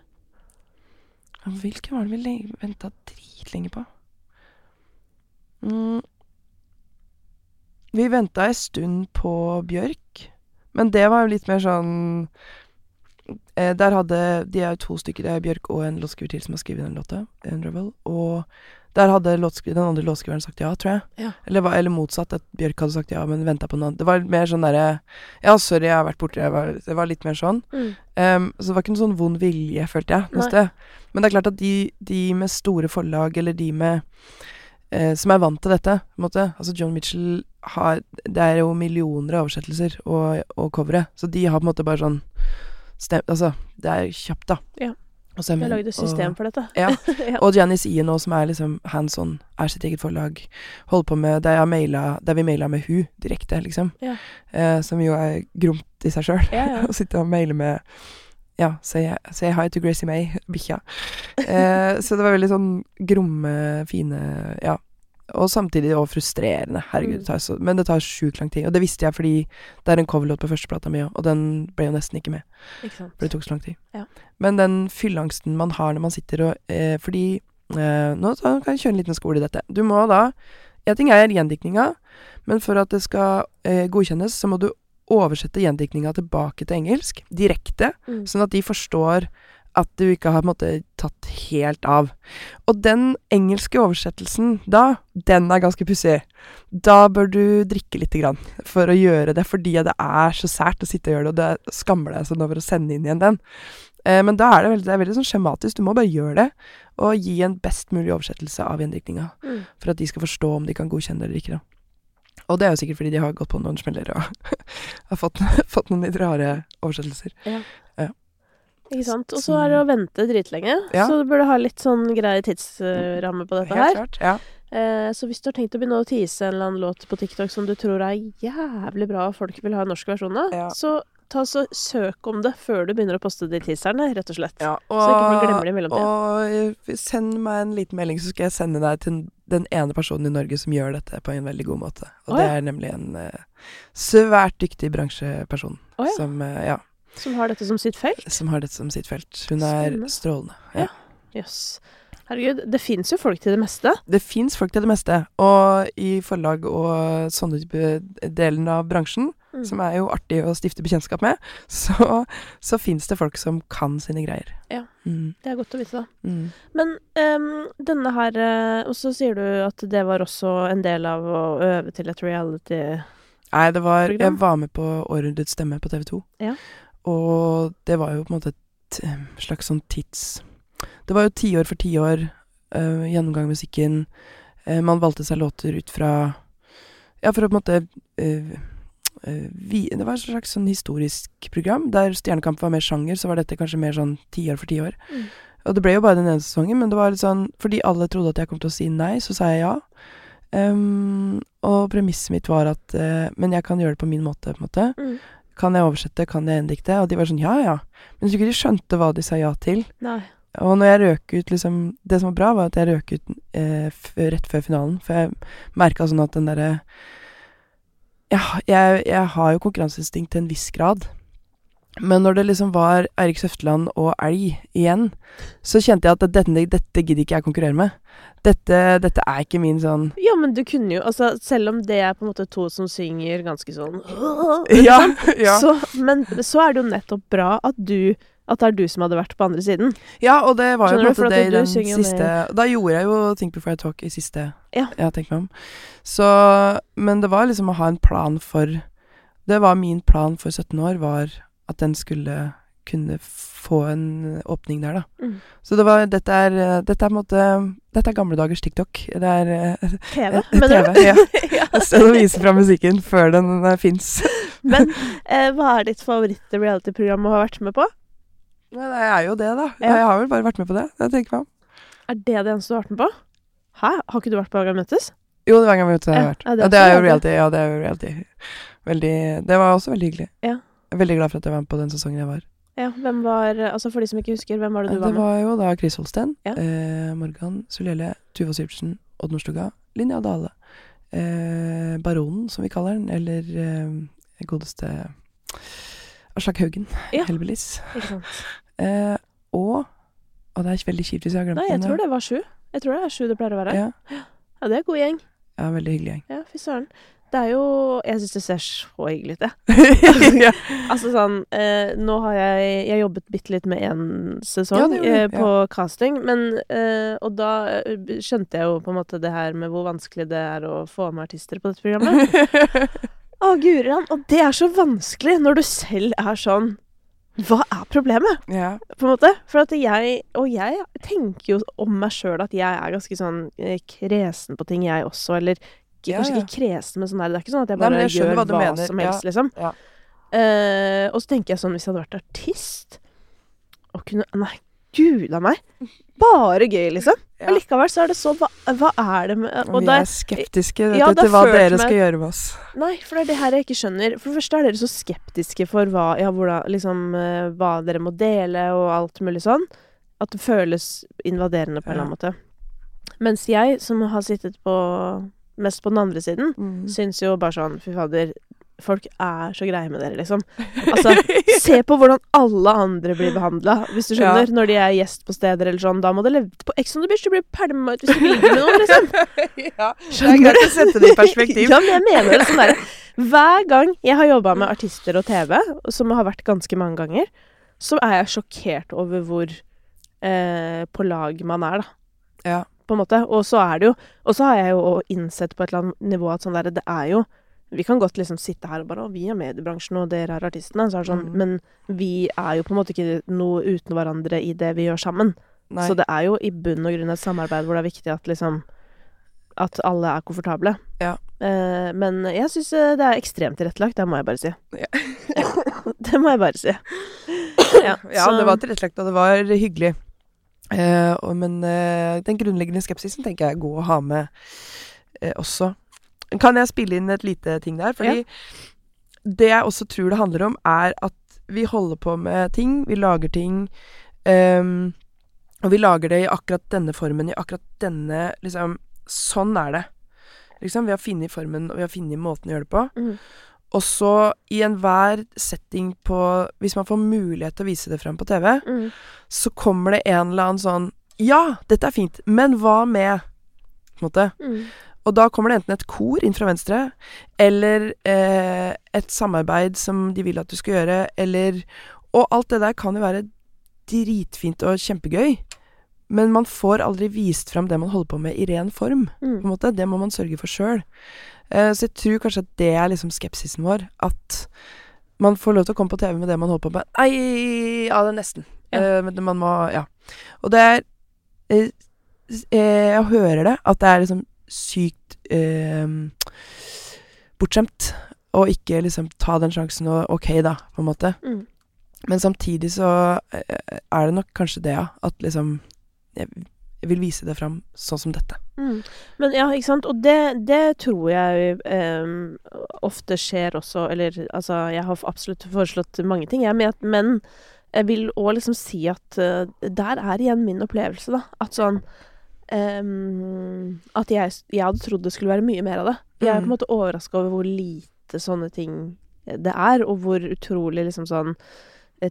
Hvilken var det vi venta dritlenge på? Mm. Vi venta ei stund på Bjørk, men det var jo litt mer sånn Der hadde De er jo to stykker, det er Bjørk og en låtskriver til som har skrevet den låta, Unravel, og der hadde den andre låtskriveren sagt ja, tror jeg. Ja. Eller, eller motsatt, at Bjørk hadde sagt ja, men venta på noe annet. Det var mer sånn derre Ja, sorry, jeg har vært borte. Var, det var litt mer sånn. Mm. Um, så det var ikke noen sånn vond vilje, følte jeg. noe sted. Men det er klart at de, de med store forlag, eller de med eh, som er vant til dette, på en måte Altså John Mitchell har Det er jo millioner av oversettelser og, og covere, så de har på en måte bare sånn stem, Altså, det er kjapt, da. Ja. Og Jeg stemmen, lagde et system og, for dette. Ja. og Janice Ie nå, som er liksom hands on, er sitt eget forlag. Holder på med Der, jeg maila, der vi maila med hun direkte, liksom. Ja. Eh, som jo er gromt i seg sjøl. Ja, ja. Å sitte og maile med Ja, say, say hi to Gracie May, bikkja. Eh, så det var veldig sånn gromme, fine Ja. Og samtidig og frustrerende. Herregud, det tar så, men det tar sjukt lang tid. Og det visste jeg fordi det er en coverlåt på førsteplata mi òg, og den ble jo nesten ikke med. Ikke. For det tok så lang tid. Ja. Men den fylleangsten man har når man sitter og eh, Fordi eh, Nå kan jeg kjøre en liten skole i dette. Du må da En ting er gjendiktninga, men for at det skal eh, godkjennes, så må du oversette gjendiktninga tilbake til engelsk direkte, Mm. sånn at de forstår at du ikke har måte tatt helt av. Og den engelske oversettelsen da, den er ganske pussig. Da bør du drikke lite grann for å gjøre det, fordi det er så sært å sitte og gjøre det, og det skammer deg sånn over å sende inn igjen den. Eh, men da er det veldig, det er veldig sånn skjematisk. Du må bare gjøre det, og gi en best mulig oversettelse av gjendrikninga. Mm. for at de skal forstå om de kan godkjenne det eller ikke. da. Og det er jo sikkert fordi de har gått på noen smeller og har fått, fått noen litt rare oversettelser. Ikke sant. Og så er det å vente dritlenge, Ja. så du burde ha litt sånn grei tidsramme på dette Helt her. klart. Ja. Eh, så hvis du har tenkt å begynne å tease en eller annen låt på TikTok som du tror er jævlig bra og folk vil ha en norsk versjon av, Ja. så ta så søk om det før du begynner å poste de teaserne, rett og slett. Ja, Så ikke folk glemmer det i mellomtiden. Og eh, send meg en liten melding, så skal jeg sende deg til den ene personen i Norge som gjør dette på en veldig god måte. Og Å, det er nemlig en uh, svært dyktig bransjeperson oh, ja. som, uh, ja, Som har dette som sitt felt. som har dette som sitt felt. Hun er strålende. Ja. Jøss. Herregud, det fins jo folk til det meste. Det fins folk til det meste, og i forlag og sånne type delen av bransjen, Mm. som er jo artig å stifte bekjentskap med, så, så fins det folk som kan sine greier. Ja. Mm, Det er godt å vite, da. mm. Men um, denne her eh, Og så sier du at det var også en del av å øve til et reality Nei, det var Jeg var med på Århundrets stemme på TV 2. Ja. Og det var jo på en måte et eh, slags sånn tids... Det var jo tiår for tiår, uh, gjennomgang av musikken. Uh, man valgte seg låter ut fra Ja, for å på en måte uh, vi, Det var et slags sånn historisk program. Der Stjernekamp var mer sjanger, så var dette kanskje mer sånn tiår for tiår. Mm. Og det ble jo bare den ene sesongen, men det var litt sånn Fordi alle trodde at jeg kom til å si nei, så sa jeg ja. Um, og premisset mitt var at uh, Men jeg kan gjøre det på min måte, på en måte. Mm. Kan jeg oversette, kan jeg inndikte? Og de var sånn ja, ja. Men jeg tror ikke de skjønte hva de sa ja til. Nei. Og når jeg røk ut liksom Det som var bra, var at jeg røk ut eh, rett før finalen. For jeg merka sånn at den derre ja, jeg, jeg har jo konkurranseinstinkt til en viss grad. Men når det liksom var Eirik Søfteland og elg igjen, så kjente jeg at dette, dette gidder ikke jeg konkurrere med. Dette, dette, er ikke min sånn Ja, men du kunne jo Altså, selv om det er på en måte to som synger ganske sånn ja, ja. Så, Men så er det jo nettopp bra at du at det er du som hadde vært på andre siden. Ja, og det var jo på en måte det i den siste. Da gjorde jeg jo Think Before I Talk i siste ja. jeg har tenkt meg om. Så Men det var liksom å ha en plan for Det var min plan for 17 år, var at den skulle kunne få en åpning der, da. Mm. Så det var Dette er Dette er måte Dette er gamle dagers TikTok. Det er eh, TV, mener du? Ja. ja. Sted å vise fram musikken før den eh, fins. Men eh, hva er ditt favoritt-reality-program å ha vært med på? Ja, det er jo det, da. Ja. Jeg har vel bare vært med på det. Jeg tenker meg om. Er det det eneste du har vært med på? Hæ? Har ikke du vært på møtes? Jo, det var en gang vi har jeg vært. Ja, det, er jo reality. Ja, det er jo reality. Veldig Det var også veldig hyggelig. Ja. Veldig glad for at jeg var med på den sesongen jeg var. Ja, hvem var Altså For de som ikke husker, hvem var det du var med? Det var jo da Chris Holsten, ja. eh, Morgan Sulele, Tuva Syvertsen, Odd Nordstoga, Linja Dale, eh, Baronen, som vi kaller den, eller eh, godeste Aslak Haugen, ja. Helbelis. Ikke sant. Eh, og Og det er veldig kjipt hvis jeg har glemt Nei, jeg tror det var sju. Jeg tror det er sju det pleier å være. Ja. ja, det er god gjeng. Ja, veldig hyggelig gjeng. Ja, fy søren. Det er jo Jeg syns det ser så hyggelig ut, jeg. ja. altså sånn eh, Nå har jeg Jeg jobbet bitte litt med én sesong ja, eh, på ja. casting, men eh, Og da eh, skjønte jeg jo på en måte det her med hvor vanskelig det er å få med artister på dette programmet. Å, guri land. Og det er så vanskelig når du selv er sånn Hva er problemet? Ja. På en måte. For at jeg Og jeg tenker jo om meg sjøl at jeg er ganske sånn eh, kresen på ting, jeg også. Eller ja, kanskje ikke kresen, men sånn der Det er ikke sånn at jeg bare Nei, jeg gjør hva, hva som helst, liksom. Uh, og så tenker jeg sånn, hvis jeg hadde vært artist og kunne Nei, gud a meg! Bare gøy, liksom. Ja. Likevel så er det så Hva, hva er det med og Vi er skeptiske vet ja, til hva dere skal gjøre med oss. Nei, for det er det her jeg ikke skjønner. For det første er dere så skeptiske for hva, ja, hvordan, liksom, uh, hva dere må dele og alt mulig sånn. At det føles invaderende på en eller annen måte. Mens jeg, som har sittet på mest på den andre siden, mm. syns jo bare sånn Fy fader, folk er så greie med dere, liksom. Altså, se på hvordan alle andre blir behandla, hvis du skjønner. Ja. Når de er gjest på steder eller sånn. Da må det leve på Ex on the Beach, du blir pælma ut hvis du ligger med noen, liksom. ja, skjønner du? Sette det i perspektiv. ja, men jeg mener det sånn derre Hver gang jeg har jobba med artister og TV, som har vært ganske mange ganger, så er jeg sjokkert over hvor eh, på lag man er, da. Ja. På en måte. Og så er det jo Og så har jeg jo innsett på et eller annet nivå at sånn der, Det er jo vi kan godt liksom sitte her og bare 'Å, vi er mediebransjen, og dere er artistene', så er det sånn, mm. men vi er jo på en måte ikke noe uten hverandre i det vi gjør sammen. Nei. Så det er jo i bunn og grunn et samarbeid hvor det er viktig at liksom At alle er komfortable. Ja. Eh, men jeg syns eh, det er ekstremt tilrettelagt, det må jeg bare si. Ja. det må jeg bare si. Ja, ja det var tilrettelagt, og det var hyggelig. Eh, og, men eh, den grunnleggende skepsisen tenker jeg er god å ha med eh, også. Kan jeg spille inn et lite ting der? Fordi ja. det jeg også tror det handler om, er at vi holder på med ting, vi lager ting, um, og vi lager det i akkurat denne formen, i akkurat denne Liksom, sånn er det. Liksom, vi har funnet formen, og vi har funnet måten å gjøre det på. Mm. Og så i enhver setting på Hvis man får mulighet til å vise det frem på TV, mm. så kommer det en eller annen sånn Ja, dette er fint, men hva med På en måte. Mm. Og da kommer det enten et kor inn fra venstre, eller eh, et samarbeid som de vil at du skal gjøre, eller Og alt det der kan jo være dritfint og kjempegøy, men man får aldri vist fram det man holder på med i ren form, mm. på en måte. Det må man sørge for sjøl. Eh, så jeg tror kanskje at det er liksom skepsisen vår. At man får lov til å komme på TV med det man holder på med. Nei, ja, det er nesten. Ja. Eh, men man må Ja. Og det er jeg, eh, Jeg hører det, at det er liksom sykt eh, bortskjemt å ikke liksom ta den sjansen og OK, da, på en måte. Mm. Men samtidig så er det nok kanskje det, ja. At liksom jeg vil vise det fram sånn som dette. Mm. Men ja, ikke sant. Og det, det tror jeg um, ofte skjer også, eller altså Jeg har absolutt foreslått mange ting, jeg, men, men jeg vil òg liksom si at uh, der er igjen min opplevelse, da. At sånn um, At jeg, jeg hadde trodd det skulle være mye mer av det. Jeg er på en Mm. måte overraska over hvor lite sånne ting det er, og hvor utrolig liksom sånn eh,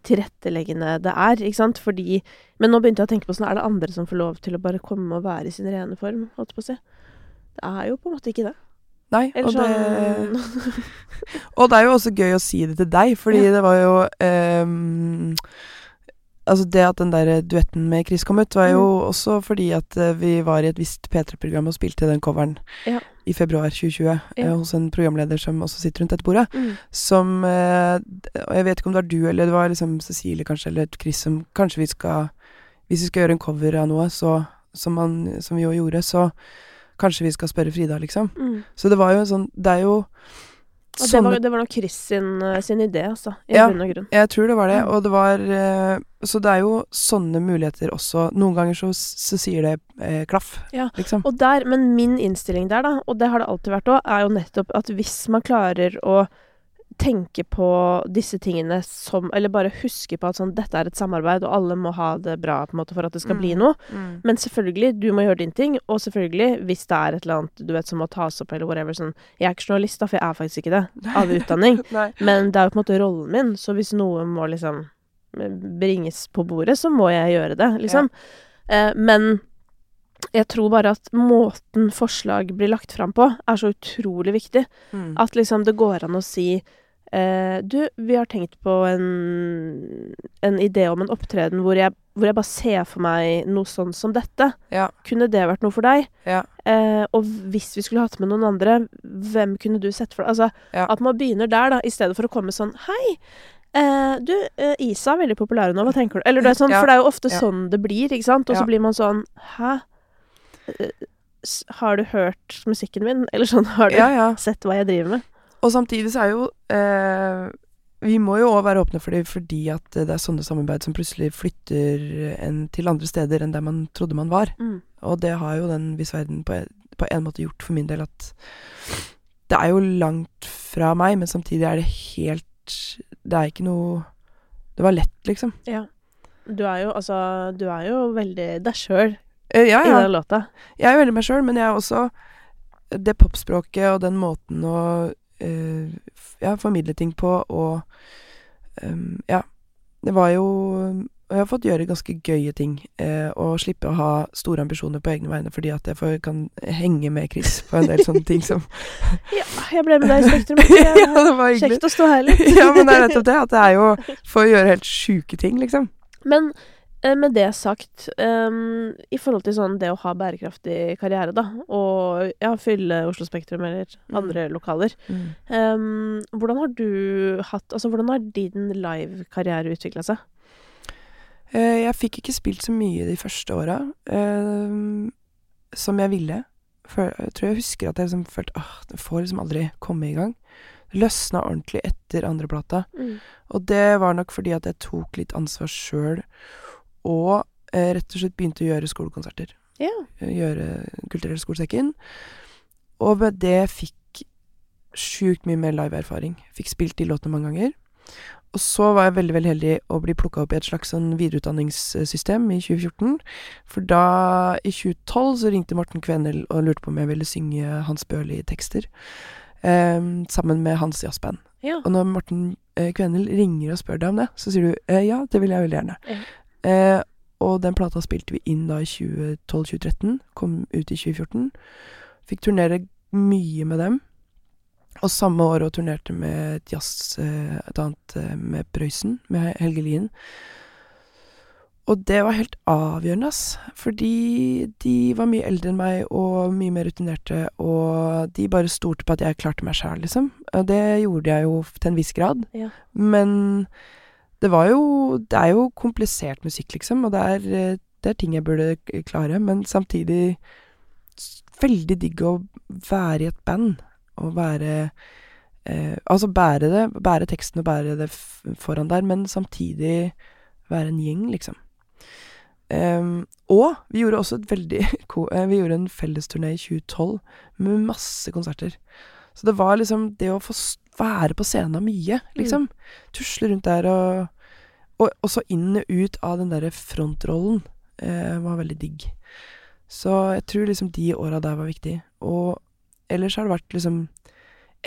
tilretteleggende det er, ikke sant? Fordi Men nå begynte jeg å tenke på sånn, er det andre som får lov til å bare komme og være i sin rene form, holdt på å si? Det er jo på en måte ikke det. Nei, og, og det, sånn og det er jo også gøy å si det til deg, fordi Ja. det var jo ehm, Altså, det at den der duetten med Chris kom ut, var jo Mm. også fordi at eh, vi var i et visst P3-program og spilte den coveren Ja. i februar 2020 Ja. eh, hos en programleder som også sitter rundt dette bordet. mm. Som eh, Og jeg vet ikke om det var du eller det var liksom Cecilie kanskje, eller Chris som Kanskje vi skal Hvis vi skal gjøre en cover av noe, så Som, man, som vi jo gjorde, så kanskje vi skal spørre Frida, liksom. Mm. Så det var jo en sånn Det er jo Og det var, det var nok Chris sin, eh, sin idé, altså. I Ja. grunn og grunn. Jeg tror det var det, Mm. og det var eh, Så det er jo sånne muligheter også. Noen ganger så, så sier det eh, klaff, Ja. liksom. Og der, men min innstilling der, da, og det har det alltid vært òg, er jo nettopp at hvis man klarer å tenke på disse tingene som Eller bare huske på at sånn, dette er et samarbeid, og alle må ha det bra på en måte for at det skal bli Mm. noe. Mm. Men selvfølgelig, du må gjøre din ting, og selvfølgelig, hvis det er et eller annet du vet som må tas opp, eller whatever sånn Jeg er ikke journalist, da, for jeg er faktisk ikke det, av utdanning. Men det er jo på en måte rollen min, så hvis noe må liksom bringes på bordet, så må jeg gjøre det, liksom. Eh, men jeg tror bare at måten forslag blir lagt fram på, er så utrolig viktig. Mm. At liksom det går an å si eh, Du, vi har tenkt på en, en idé om en opptreden hvor jeg, hvor jeg bare ser for meg noe sånn som dette. Ja. Kunne det vært noe for deg? Ja. Eh, og hvis vi skulle hatt med noen andre, hvem kunne du sett for deg? Altså, Ja. at man begynner der, da, i stedet for å komme sånn Hei, eh, du, eh, Isa er veldig populær nå, hva tenker du? Eller det er sånn, for det er jo ofte sånn det blir, ikke sant? Og så blir man sånn Hæ? Eh, Har du hørt musikken min? Eller sånn, har du sett hva jeg driver med? Og samtidig så er jo eh, Vi må jo òg være åpne for det fordi at det er sånne samarbeid som plutselig flytter en til andre steder enn der man trodde man var. Mm. Og det har jo den Viss verden på, på en måte gjort for min del at Det er jo langt fra meg, men samtidig er det helt Det er ikke noe Det var lett, liksom. Ja. Du er jo, altså Du er jo veldig deg sjøl Eh, ja, i ja. den låta. Jeg er veldig meg sjøl, men jeg er også det popspråket og den måten å ja, formidle ting på og ehm, Ja. Det var jo Og jeg har fått gjøre ganske gøye ting. eh, og slippe å ha store ambisjoner på egne vegne fordi at jeg får, kan henge med Chris på en del sånne ting som Ja, jeg ble med deg i Spektrum. Ja, det var hyggelig. Kjekt å stå her litt. ja, men det er nettopp det. At det er jo for å gjøre helt sjuke ting, liksom. Men eh, med det sagt, um, i forhold til sånn det å ha bærekraftig karriere, da, og ja, fylle Oslo Spektrum eller Mm. andre lokaler, Um, hvordan har du hatt Altså, hvordan har din live-karriere utvikla seg? Eh, jeg fikk ikke spilt så mye de første åra uh, som jeg ville. For, jeg tror jeg husker at jeg liksom følte åh, det får liksom aldri komme i gang. Løsna ordentlig etter andre plata. Og det var nok fordi at jeg tok litt ansvar sjøl, og eh, rett og slett begynte å gjøre skolekonserter. Ja. Eh, Gjøre Kulturell skolesekken. Og med det fikk sjukt mye mer live-erfaring. Fikk spilt de låtene mange ganger. Og så var jeg veldig veldig heldig å bli plukka opp i et slags sånn videreutdanningssystem i 2014. For da, i 2012, så ringte Morten Kvenel og lurte på om jeg ville synge Hans Børli-tekster. Eh, sammen med hans jazzband. Ja. Og når Morten eh, Kvenel ringer og spør deg om det, så sier du eh, ja, det vil jeg veldig gjerne. Eh, og den plata spilte vi inn da i 2012-2013. Kom ut i 2014. Fikk turnere mye med dem. Og samme år og turnerte med et jazz eh, Et annet eh, med Prøysen, med Helge Lien. Og det var helt avgjørende, ass. Fordi de var mye eldre enn meg og mye mer rutinerte, og de bare stolte på at jeg klarte meg sjæl, liksom. Og det gjorde jeg jo til en viss grad. Ja. Men Det var jo Det er jo komplisert musikk, liksom, og det er, eh, det er ting jeg burde klare, men samtidig veldig digg å være i et band og være eh, Altså bære det, bære teksten og bære det foran der, men samtidig være en gjeng, liksom. Um, og vi gjorde også et veldig eh, Vi gjorde en fellesturné i 2012 med masse konserter. Så det var liksom det å få være på scenen mye, liksom. Tusle rundt der og Og også inn og ut av den derre frontrollen eh, var veldig digg. Så jeg tror liksom de åra der var viktig. Og ellers har det vært liksom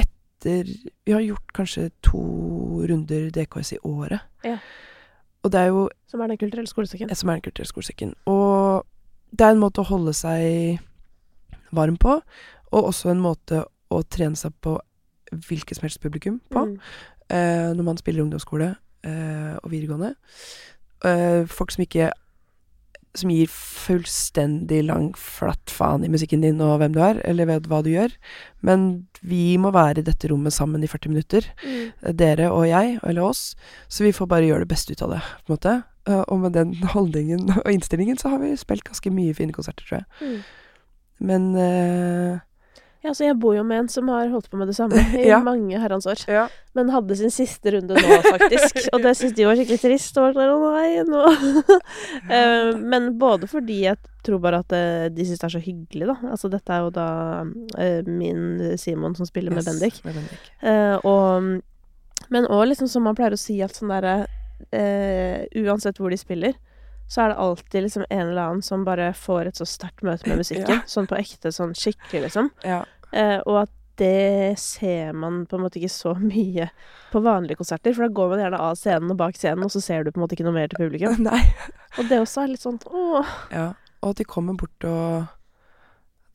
etter Vi har gjort kanskje to runder DKS i året. Ja. Og det er jo Som er Den kulturelle skolesekken. som er Den kulturelle skolesekken. Og det er en måte å holde seg varm på, og også en måte å trene seg på hvilket som helst publikum på, Mm. uh, når man spiller ungdomsskole uh, og videregående. Uh, folk som ikke Som gir fullstendig lang flatt faen i musikken din og hvem du er, eller vet hva du gjør. Men vi må være i dette rommet sammen i 40 minutter Mm. dere og jeg, eller oss, så vi får bare gjøre det beste ut av det, på en måte. Og med den holdningen og innstillingen så har vi spilt ganske mye fine konserter, tror jeg. Mm. Men Ja, så jeg bor jo med en som har holdt på med det samme i Ja. mange herrens år. Ja. Men hadde sin siste runde nå, faktisk. Og det syntes de var skikkelig trist. Og var sånn, å nei, nå uh, Men både fordi jeg tror bare at eh, de syns det er så hyggelig, da. Altså dette er jo da uh, min Simon som spiller med Bendik. Med Bendik. Uh, og, men òg liksom som man pleier å si, at sånn derre Uansett hvor de spiller, så er det alltid liksom en eller annen som bare får et så sterkt møte med musikken. Ja. Sånn på ekte, sånn skikkelig, liksom. Ja. Eh, og at det ser man på en måte ikke så mye på vanlige konserter, for da går man gjerne av scenen og bak scenen, og så ser du på en måte ikke noe mer til publikum. Nei. Og det også er litt sånn åh. Ja. Og at de kommer bort og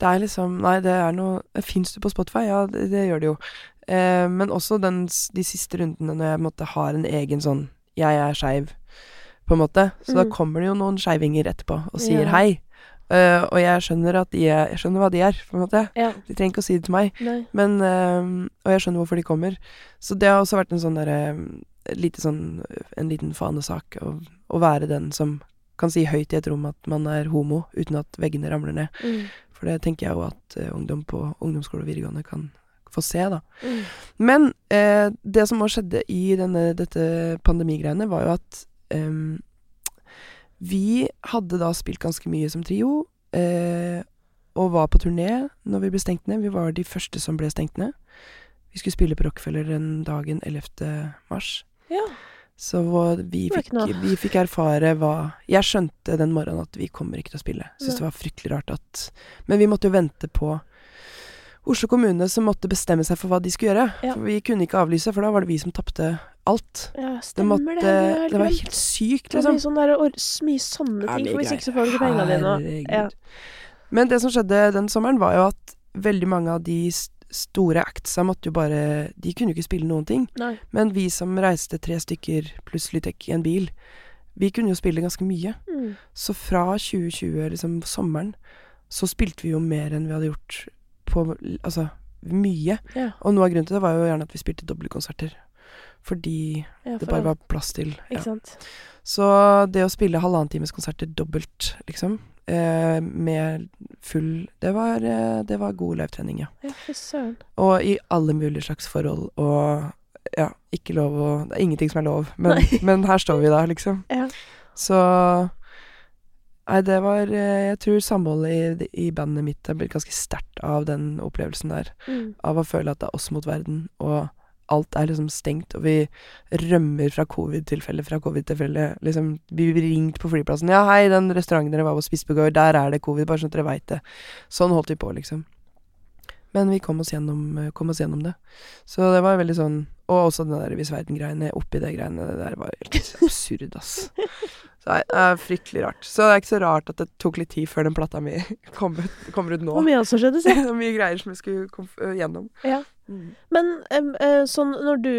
Det er liksom Nei, det er noe Fins du på Spotify? Ja, det, det gjør det jo. Eh, men også den, de siste rundene når jeg på en måte har en egen sånn Jeg er skeiv, på en måte. Så da Mm. kommer det jo noen skeivinger etterpå og sier Ja. hei. Eh, og jeg skjønner at de er Jeg skjønner hva de er, på en måte. Ja. De trenger ikke å si det til meg. Men uh, Og jeg skjønner hvorfor de kommer. Så det har også vært en sånn derre lite sånn En liten fanesak å, å være den som kan si høyt i et rom at man er homo, uten at veggene ramler ned. Mm. For det tenker jeg jo at uh, ungdom på ungdomsskole og videregående kan få se, da. Mm. Men eh, det som òg skjedde i denne, dette pandemigreiene, var jo at em, vi hadde da spilt ganske mye som trio, eh, og var på turné når vi ble stengt ned. Vi var de første som ble stengt ned. Vi skulle spille på Rockefeller den dagen 11. mars. Ja. Så vi fikk, vi fikk erfare hva Jeg skjønte den morgenen at vi kommer ikke til å spille. Syns det var fryktelig rart at Men vi måtte jo vente på Oslo kommune som måtte bestemme seg for hva de skulle gjøre. Ja. For vi kunne ikke avlyse, for da var det vi som tapte alt. Ja, Det, måtte, det. det, Det, var helt sykt, sykt, Det var liksom. mye, sånn der, mye sånne ting, for hvis ikke så får du ikke pengene dine. Ja. Men det som skjedde den sommeren, var jo at veldig mange av de store actsa måtte jo bare De kunne jo ikke spille noen ting. Nei. Men vi som reiste tre stykker pluss Lytek i en bil, vi kunne jo spille ganske mye. Mm. Så fra 2020, liksom sommeren, så spilte vi jo mer enn vi hadde gjort på Altså mye. Ja. Og noe av grunnen til det var jo gjerne at vi spilte dobbeltkonserter. Fordi Ja, det bare var plass til. Ja. Så det å spille halvannen times konserter dobbelt, liksom, eh, med full Det var, eh, det var god livetrening, ja. Søren. Og i alle mulige slags forhold, og ja, ikke lov å Det er ingenting som er lov, men, men her står vi da, liksom. Ja. Så Nei, det var eh, Jeg tror samholdet i, i bandet mitt har blitt ganske sterkt av den opplevelsen der. Mm. Av å føle at det er oss mot verden, og alt er liksom stengt, og vi rømmer fra covid-tilfelle fra covid-tilfelle. Liksom, vi blir ringt på flyplassen. 'Ja, hei, den restauranten dere var på spiste på går, der er det covid', bare sånn at dere veit det. Sånn holdt vi på, liksom. Men vi kom oss gjennom, eh, kom oss gjennom det. Så det var veldig sånn Og også den der Hvis verden-greiene oppi det greiene, det der var helt absurd, ass. Så det er fryktelig rart. Så det er ikke så rart at det tok litt tid før den plata mi kom ut, kommer ut nå. Hvor mye også skjedde, så. Mye greier som jeg skulle kom øh, gjennom. Ja. Men eh, sånn når du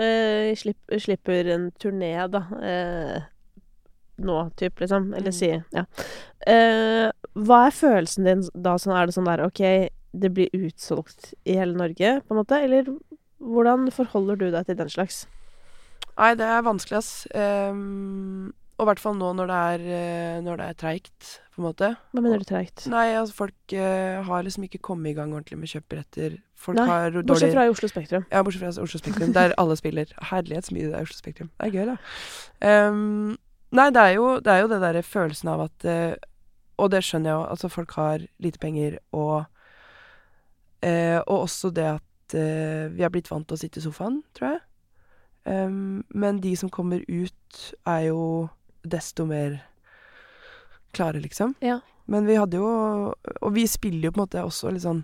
eh, slipp, slipper en turné, da eh, Nå, type, liksom. Eller Mm. si Ja. Eh, hva er følelsen din da? Sånn, er det sånn der OK, det blir utsolgt i hele Norge, på en måte? Eller hvordan forholder du deg til den slags? Nei, det er vanskelig, ass. Um, og i hvert fall nå når det er, eh, når det er treigt, på en måte. Hva mener du treigt? Nei, altså folk uh, har liksom ikke kommet i gang ordentlig med kjøpebilletter. Folk Nei, har dårlig Bortsett fra i Oslo Spektrum. Ja, bortsett fra Oslo Spektrum, der alle spiller. Herlighet, så mye det er Oslo Spektrum. Det er gøy, da. Um, nei, det er jo det, er jo det derre følelsen av at uh, Og det skjønner jeg jo, altså folk har lite penger, og uh, Og også det at vi har blitt vant til å sitte i sofaen, tror jeg. Um, men de som kommer ut, er jo desto mer klare, liksom. Ja. Men vi hadde jo Og vi spiller jo på en måte også litt sånn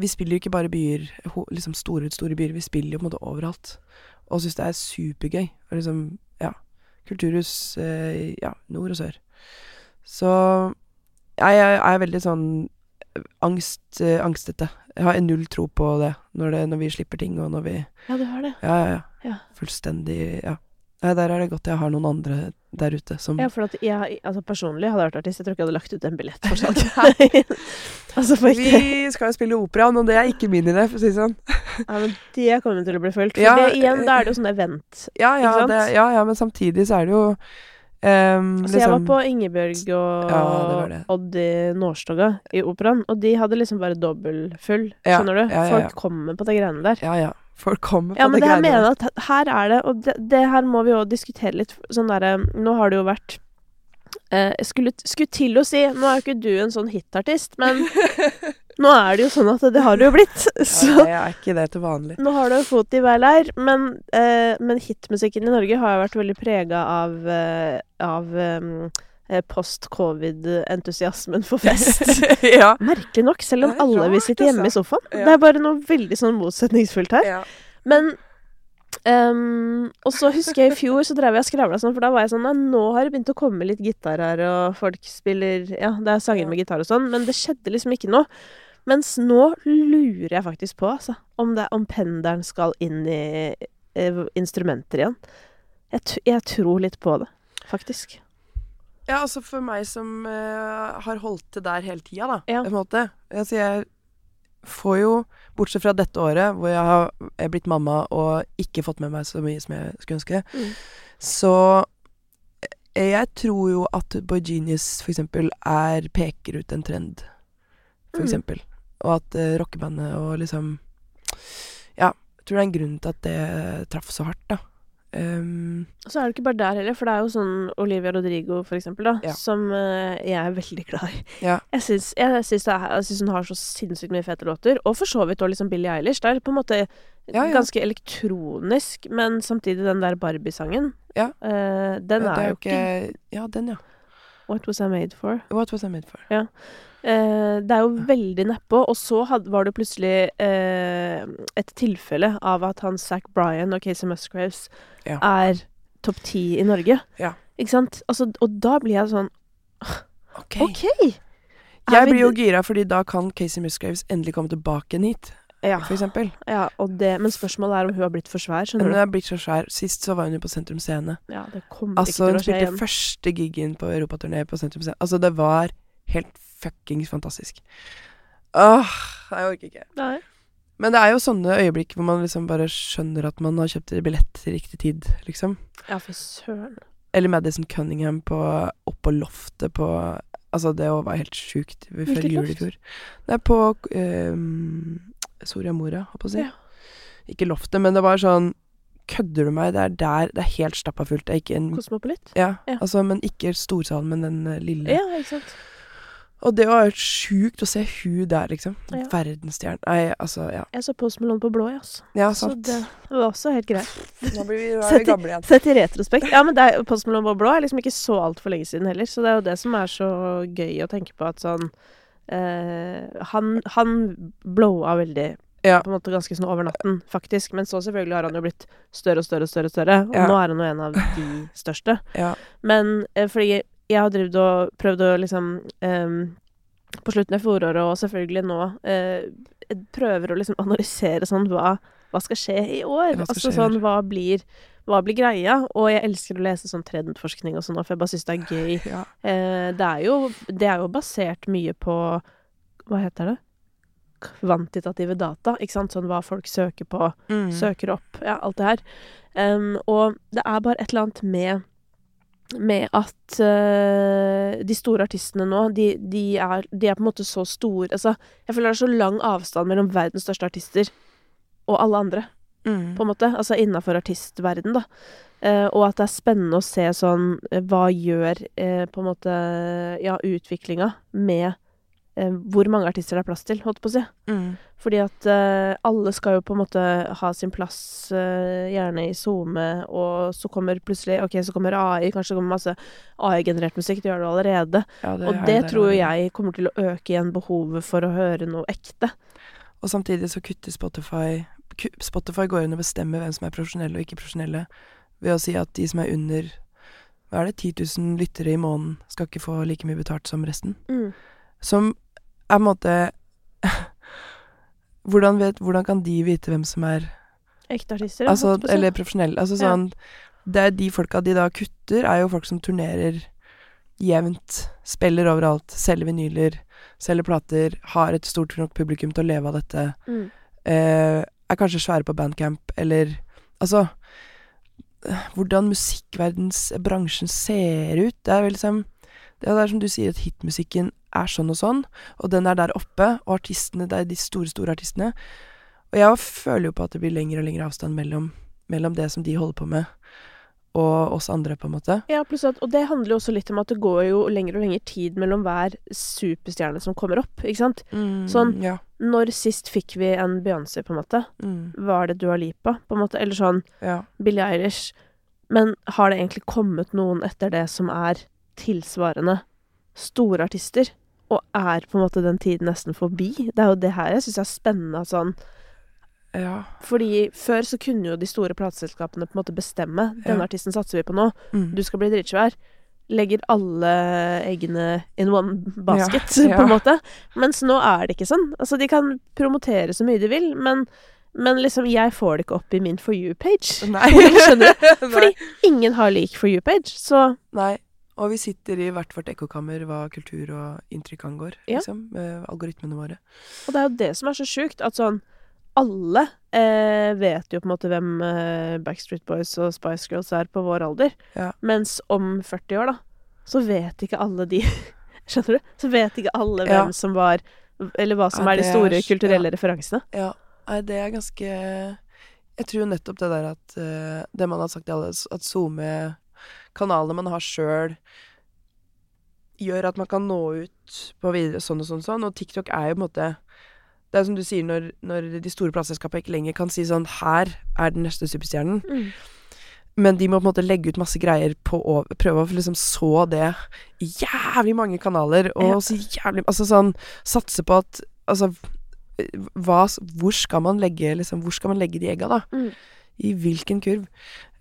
Vi spiller jo ikke bare byer, liksom store, store byer. Vi spiller jo på en måte overalt. Og syns det er supergøy. Og liksom, ja. Kulturhus, eh, ja, nord og sør. Så jeg, jeg er veldig sånn angst, eh, angstete. Jeg har null tro på det når, det når vi slipper ting, og når vi Ja, du har det. Ja, ja, ja. Ja. Fullstendig Ja. Nei, der er det godt jeg har noen andre der ute som Ja, for at jeg, altså personlig hadde jeg vært artist, jeg tror ikke jeg hadde lagt ut en billett for salg. altså for ikke... Vi skal jo spille operaen, og det er ikke min idé, for å si det sånn. Ja, men det kommer til å bli fulgt. For Ja, det, igjen, da er det jo sånn event. Ja, ja, Ikke sant? det, ja, ja, men samtidig så er det jo ehm, Så jeg var liksom- på Ingebjørg og Ja, det. Odd i Nårstoga i operaen, og de hadde liksom bare dobbeltfull, skjønner du? Folk kommer på de greiene der. Ja, ja. Folk kommer på Ja, men det det her mener jeg at her er det, og det, det her må vi jo diskutere litt sånn derre Nå har det jo vært eh, skulle, skulle til å si Nå er jo ikke du en sånn hitartist, men nå er det jo sånn at det har det jo blitt. Så Ja, jeg er ikke det til vanlig. nå har du en fot i hver leir. Men, eh, men hitmusikken i Norge har jo vært veldig prega av, eh, av eh, post-covid-entusiasmen for fest. ja. Merkelig nok, selv om alle vil sitte hjemme i sofaen. Ja. Det er bare noe veldig sånn motsetningsfullt her. ja. Men um, Og så husker jeg i fjor så drev jeg og skravla sånn, for da var jeg sånn nå har det begynt å komme litt gitar her, og folk spiller Ja, det er sanger med gitar og sånn, men det skjedde liksom ikke noe. Mens nå lurer jeg faktisk på, altså, om, det, om pendelen skal inn i eh, instrumenter igjen. Jeg, jeg tror litt på det, faktisk. Ja, altså for meg som uh, har holdt det der hele tida, da, Ja. på en måte. Altså jeg får jo, bortsett fra dette året hvor jeg har jeg er blitt mamma og ikke fått med meg så mye som jeg skulle ønske, Mm. så eh, jeg tror jo at Boy Genius for eksempel er, peker ut en trend, for Mm. eksempel. Og at uh, rockebandet og liksom Ja, jeg tror det er en grunn til at det traff så hardt, da. Um, så er det ikke bare der heller, for det er jo sånn Olivia Rodrigo, for eksempel, da, Ja. som uh, jeg er veldig glad i. Ja. Jeg syns, er, hun har så sinnssykt mye fete låter, og for så vidt òg liksom Billie Eilish. Det er på en måte Ja, ja. ganske elektronisk, men samtidig den der Barbie-sangen, Ja. eh, den det er, jo ikke Ja, den, ja. What Was I Made For? What was I made for? Eh, det er jo veldig nedpå, og så had, var det plutselig eh, et tilfelle av at han Zack Bryan og Casey Musgraves Ja. er topp ti i Norge. Ja. Ikke sant? Altså, og da blir jeg sånn Ok. OK! Er Jeg blir jo gira, fordi da kan Casey Musgraves endelig komme tilbake hit, ja, for eksempel. ja, og det, Men spørsmålet er om hun har blitt for svær. Hun har blitt så svær. Sist så var hun jo på Sentrum Scene. Ja, Altså, hun spilte første gigen på europaturné på Sentrum Scene. Altså, det var helt fuckings fantastisk. Åh, jeg orker ikke. Nei. Men det er jo sånne øyeblikk hvor man liksom bare skjønner at man har kjøpt billett til riktig tid, liksom. Ja, for søren. Eller Madison Cunningham på, oppå loftet på Altså, det var helt sjukt. Før jul i fjor. Det er på um, Soria Moria, holdt på å si. Ja. Ikke loftet, men det var sånn Kødder du meg? Det er der Det er helt stappa fullt. Kosmopolit? ja, Ja. altså, men ikke storsalen, men den eh, lille. Ja, ikke sant. Og det var helt sjukt å se hun der, liksom. Ja. Verdensstjerne. Nei, altså, ja. Jeg så Post Malone på blå, jeg, altså. Ja, Så sant. det var også helt greit. Nå blir vi, Sett i- vi gamle igjen. Sett i retrospekt. Ja, men det er, Post Malone på blå er liksom ikke så altfor lenge siden heller, så det er jo det som er så gøy å tenke på at sånn eh, Han, han blowa veldig Ja. på en måte ganske sånn over natten, faktisk. Men så selvfølgelig har han jo blitt større og større og større, og større, og Ja. nå er han jo en av de største. Ja. Men eh, fordi jeg, har drevet og prøvd å liksom um, På slutten av fjoråret og selvfølgelig nå eh, prøver å liksom analysere sånn hva, hva skal skje i år? Altså sånn hva blir hva blir greia? Og jeg elsker å lese sånn trendforskning og sånn, for jeg bare syns det er gøy. Ja. Eh, det, er jo, det er jo basert mye på Hva heter det? kvantitative data, ikke sant, sånn hva folk søker på, Mm. søker opp, ja, alt det her. Um, og det er bare et eller annet med med at uh, de store artistene nå, de, de, er, de er på en måte så store Altså, jeg føler det er så lang avstand mellom verdens største artister og alle andre, Mm. på en måte. Altså innafor artistverden, da. Uh, og at det er spennende å se sånn eh, Hva gjør uh, på en måte Ja, utviklinga med hvor mange artister det er plass til, holdt på å si. Mm. Fordi at eh, alle skal jo på en måte ha sin plass, eh, gjerne i SoMe, og så kommer plutselig Ok, så kommer AI, kanskje det kommer masse AI-generert musikk, det gjør det allerede. Ja, og er det tror jo jeg kommer til å øke igjen behovet for å høre noe ekte. Og samtidig så kutter Spotify Spotify går inn og bestemmer hvem som er profesjonelle og ikke profesjonelle, ved å si at de som er under hva er det, 10 000 lyttere i måneden, skal ikke få like mye betalt som resten. Som er på en måte hvordan, vet, hvordan kan de vite hvem som er Ekte artister, altså. Eller profesjonelle. Altså Ja. sånn Det er de folka de da kutter, er jo folk som turnerer jevnt, spiller overalt, selger vinyler, selger plater, har et stort nok publikum til å leve av dette Mm. eh, er kanskje svære på bandcamp, eller Altså Hvordan musikkverdens bransjen ser ut. Det er vel liksom Det er som du sier, at hitmusikken er sånn og sånn, og den er der oppe, og artistene, det er de store, store artistene. Og jeg føler jo på at det blir lengre og lengre avstand mellom, mellom det som de holder på med, og oss andre, på en måte. Ja, at, og det handler jo også litt om at det går jo lengre og lengre tid mellom hver superstjerne som kommer opp, ikke sant? Sånn. Ja. Når sist fikk vi en Beyoncé, på en måte? Mm, Var det Dua Lipa, på en måte? Eller sånn ja. Billie Eilish. Men har det egentlig kommet noen etter det som er tilsvarende store artister? Og er på en måte den tiden nesten forbi? Det er jo det her jeg syns er spennende. Sånn. Ja. Fordi før så kunne jo de store plateselskapene på en måte bestemme. Denne Ja. artisten satser vi på nå. Mm. Du skal bli dritsvær. Legger alle eggene in one basket, Ja, på en måte. Mens nå er det ikke sånn. Altså, de kan promotere så mye de vil, men, men liksom, jeg får det ikke opp i min For you-page. Skjønner du? Fordi ingen har lik For you-page, så Nei. Og vi sitter i hvert vårt ekkokammer hva kultur og inntrykk angår, Ja. liksom. Med algoritmene våre. Og det er jo det som er så sjukt, at sånn alle eh, vet jo på en måte hvem eh, Backstreet Boys og Spice Girls er på vår alder. Ja. Mens om 40 år, da, så vet ikke alle de Skjønner du? Så vet ikke alle Ja. hvem som var Eller hva som Ja, er de store er kulturelle referansene. Ja. Nei, det er ganske Jeg tror jo nettopp det der at uh, Det man har sagt i alle, at SoMe-kanalene man har sjøl, gjør at man kan nå ut på videre sånn og sånn og sånn. Og TikTok er jo på en måte Det er som du sier, når, når de store plateselskapene ikke lenger kan si sånn Her er den neste superstjernen. Men de må på en måte legge ut masse greier på å prøve å liksom så det i jævlig mange kanaler, og Ja. så jævlig Altså sånn Satse på at Altså hva, Hvor skal man legge liksom Hvor skal man legge de egga, da? Mm. I hvilken kurv?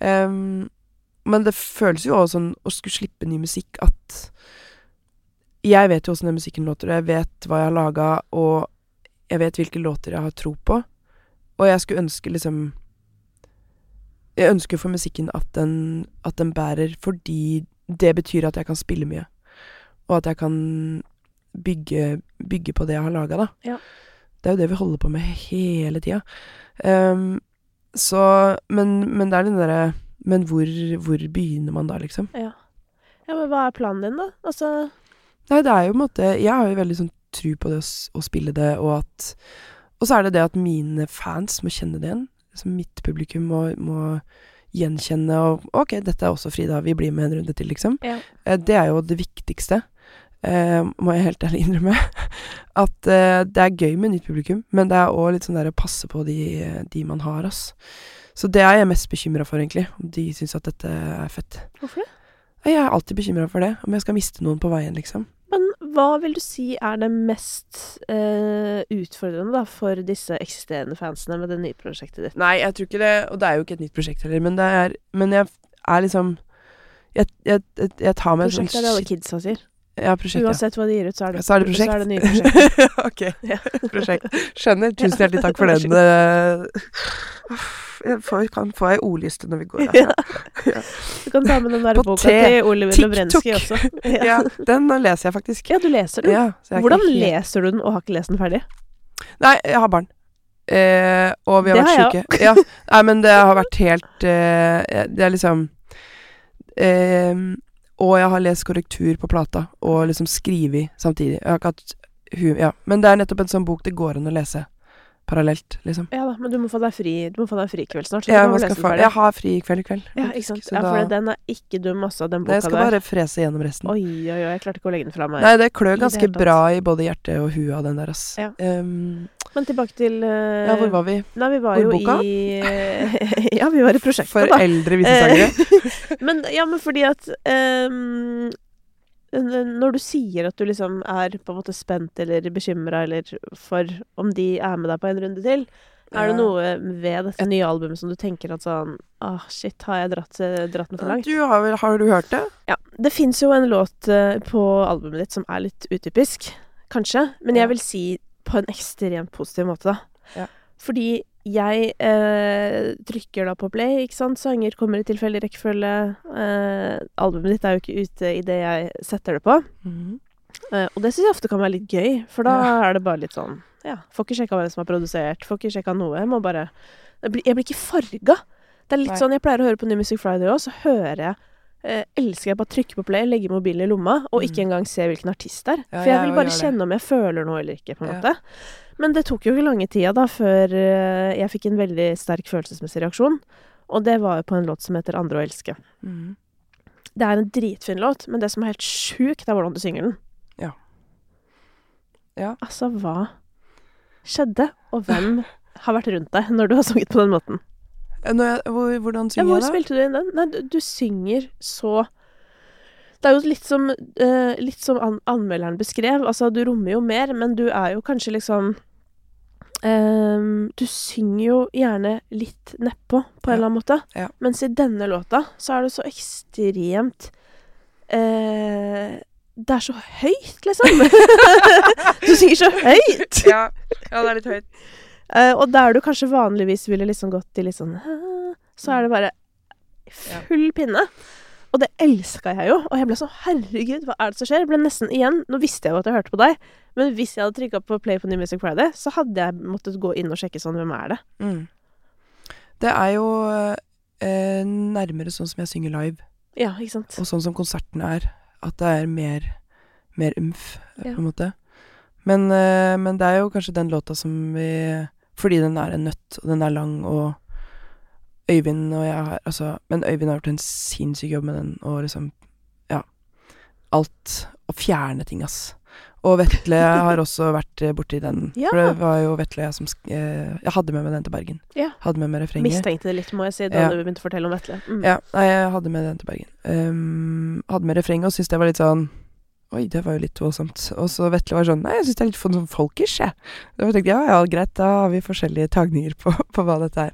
Ehm, men det føles jo også sånn å skulle slippe ny musikk at Jeg vet jo åssen den musikken låter, og jeg vet hva jeg har laga, og jeg vet hvilke låter jeg har tro på. Og jeg skulle ønske liksom Jeg ønsker for musikken at den, at den bærer, fordi det betyr at jeg kan spille mye. Og at jeg kan bygge, bygge på det jeg har laga, da. Ja. Det er jo det vi holder på med hele tida. Um, så men, men det er den derre Men hvor, hvor begynner man da, liksom? Ja. ja, men hva er planen din, da? Altså Nei, det er jo på en måte Jeg har jo veldig sånn tro på det å, å spille det, og at Og så er det det at mine fans må kjenne det igjen. Så mitt publikum må, må gjenkjenne og OK, dette er også Frida, vi blir med en runde til, liksom. Ja. Eh, Det er jo det viktigste, eh, må jeg helt ærlig innrømme. At eh, det er gøy med nytt publikum, men det er òg litt sånn der å passe på de, de man har, ass. Så det er jeg mest bekymra for, egentlig. Om de syns at dette er fett. Hvorfor det? Jeg er alltid bekymra for det. Om jeg skal miste noen på veien, liksom. Men hva vil du si er det mest eh, utfordrende da, for disse eksisterende fansene med det nye prosjektet ditt? Nei, jeg tror ikke det. Og det er jo ikke et nytt prosjekt heller, men det er Men jeg er liksom Jeg, jeg, jeg, jeg tar meg Prosjektet er det alle kidsa sier. Ja, prosjekt, ja. Uansett hva de gir ut, så er det, Så er det prosjekt. Så er det nye prosjekter. ok. Ja. prosjekt. Skjønner. Tusen hjertelig takk for den. eh, Jeg får, kan få ei ordliste når vi går herfra. Du kan ta med den der På boka til Oliver. Lovrenskij også. Ja, den leser jeg faktisk. Ja, du leser den. Ja, Hvordan ikke leser du den, og har ikke lest den ferdig? Nei, jeg har barn. Eh, og vi har Det vært syke. Ja. Nei, men det har vært helt eh, Det er liksom eh, Og jeg har lest korrektur på plata, og liksom skrevet samtidig. Jeg har ikke hatt. Ja. Men det er nettopp en sånn bok det går an å lese parallelt, liksom. Ja da, men du må få deg fri Du må få deg fri i kveld snart. så du Jeg, har fri i kveld i kveld. Ja, ikke sant. Ja, da- for den er ikke dum, altså, den Nei, der. jeg skal der. bare frese gjennom resten. Oi, oi, oi, jeg klarte ikke å legge den fra meg. Nei, det klør i det ganske bra i både hjertet og huet av den der, ass. Ja. Um, Men tilbake til uh, ja, hvor var vi? Nei, vi var jo Ordboka? i Ja, vi var i prosjektet, For da. eldre visesangere. Men ja, men fordi at um, Når du sier at du liksom er på en måte spent eller bekymra eller for om de er med deg på en runde til, er det noe ved dette nye albumet som du tenker at sånn Ah, shit, har jeg dratt, dratt den for langt? Du har, vel, har du hørt det? Ja. Det fins jo en låt eh, på albumet ditt som er litt utypisk, kanskje. Men jeg vil si på en ekstremt positiv måte, da. Ja. Fordi jeg eh, trykker da på play, ikke sant. Sanger kommer i tilfeldig rekkefølge. Eh, albumet ditt er jo ikke ute idet jeg setter det på. Eh, og det syns jeg ofte kan være litt gøy, for da er det bare litt sånn Ja, får ikke sjekka hvem som har produsert, får ikke sjekka noe. Jeg må bare Jeg blir, jeg blir ikke farga. Det er litt Nei. sånn Jeg pleier å høre på New Music Friday òg, så hører jeg eh, elsker jeg bare å trykke på play, legge mobilen i lomma, og ikke Mm. engang se hvilken artist det er. Ja, For jeg vil bare kjenne om jeg føler noe eller ikke, på en måte. Men det tok jo ikke lange tida da før eh, jeg fikk en veldig sterk følelsesmessig reaksjon. Og det var jo på en låt som heter 'Andre å elske'. Mm. Det er en dritfin låt, men det som er helt sjukt, er hvordan du synger den. Ja. Ja. Altså, hva skjedde? Og hvem har vært rundt deg når du har sunget på den måten? Eh, Når jeg, hvor, hvordan Ja, synger hvor jeg da? spilte du inn den? Nei, du, du synger så Det er jo litt som, uh, litt som an anmelderen beskrev. Altså, du rommer jo mer, men du er jo kanskje liksom Um, Du synger jo gjerne litt nedpå, på en Ja. eller annen måte. Ja. Mens i denne låta så er det så ekstremt uh, Det er så høyt, liksom. du synger så høyt! Ja. ja, det er litt høyt. Eh, og der du kanskje vanligvis ville liksom gått i litt sånn Så er det bare full pinne. Og det elska jeg jo. Og jeg ble sånn Herregud, hva er det som skjer? Jeg ble nesten igjen Nå visste jeg jo at jeg hørte på deg, men hvis jeg hadde trykka på play på New Music Friday, så hadde jeg måttet gå inn og sjekke sånn Hvem er det? Mm. Det er jo eh, nærmere sånn som jeg synger live, Ja, ikke sant? og sånn som konserten er. At det er mer, mer umf, eh, Ja. på en måte. Men, eh, men det er jo kanskje den låta som vi Fordi den er en nøtt, og den er lang, og Øyvind og jeg har Altså Men Øyvind har gjort en sinnssyk jobb med den, og liksom Ja. Alt. Å fjerne ting, ass. Og Vetle har også vært eh, borti den. Ja. For det var jo Vetle jeg som eh, Jeg hadde med meg den til Bergen. Ja. Hadde med meg refrenget. Mistenkte det litt, må jeg si, da Ja. du begynte å fortelle om Vetle. Mm. Ja, nei, jeg hadde med den til Bergen. Um, hadde med refrenget og syntes det var litt sånn Oi, det var jo litt voldsomt. Og så Vetle var sånn Nei, jeg syns det er litt for sånn folkish, jeg. Da tenkte jeg ja, ja, greit, da har vi forskjellige tagninger på, på hva dette er.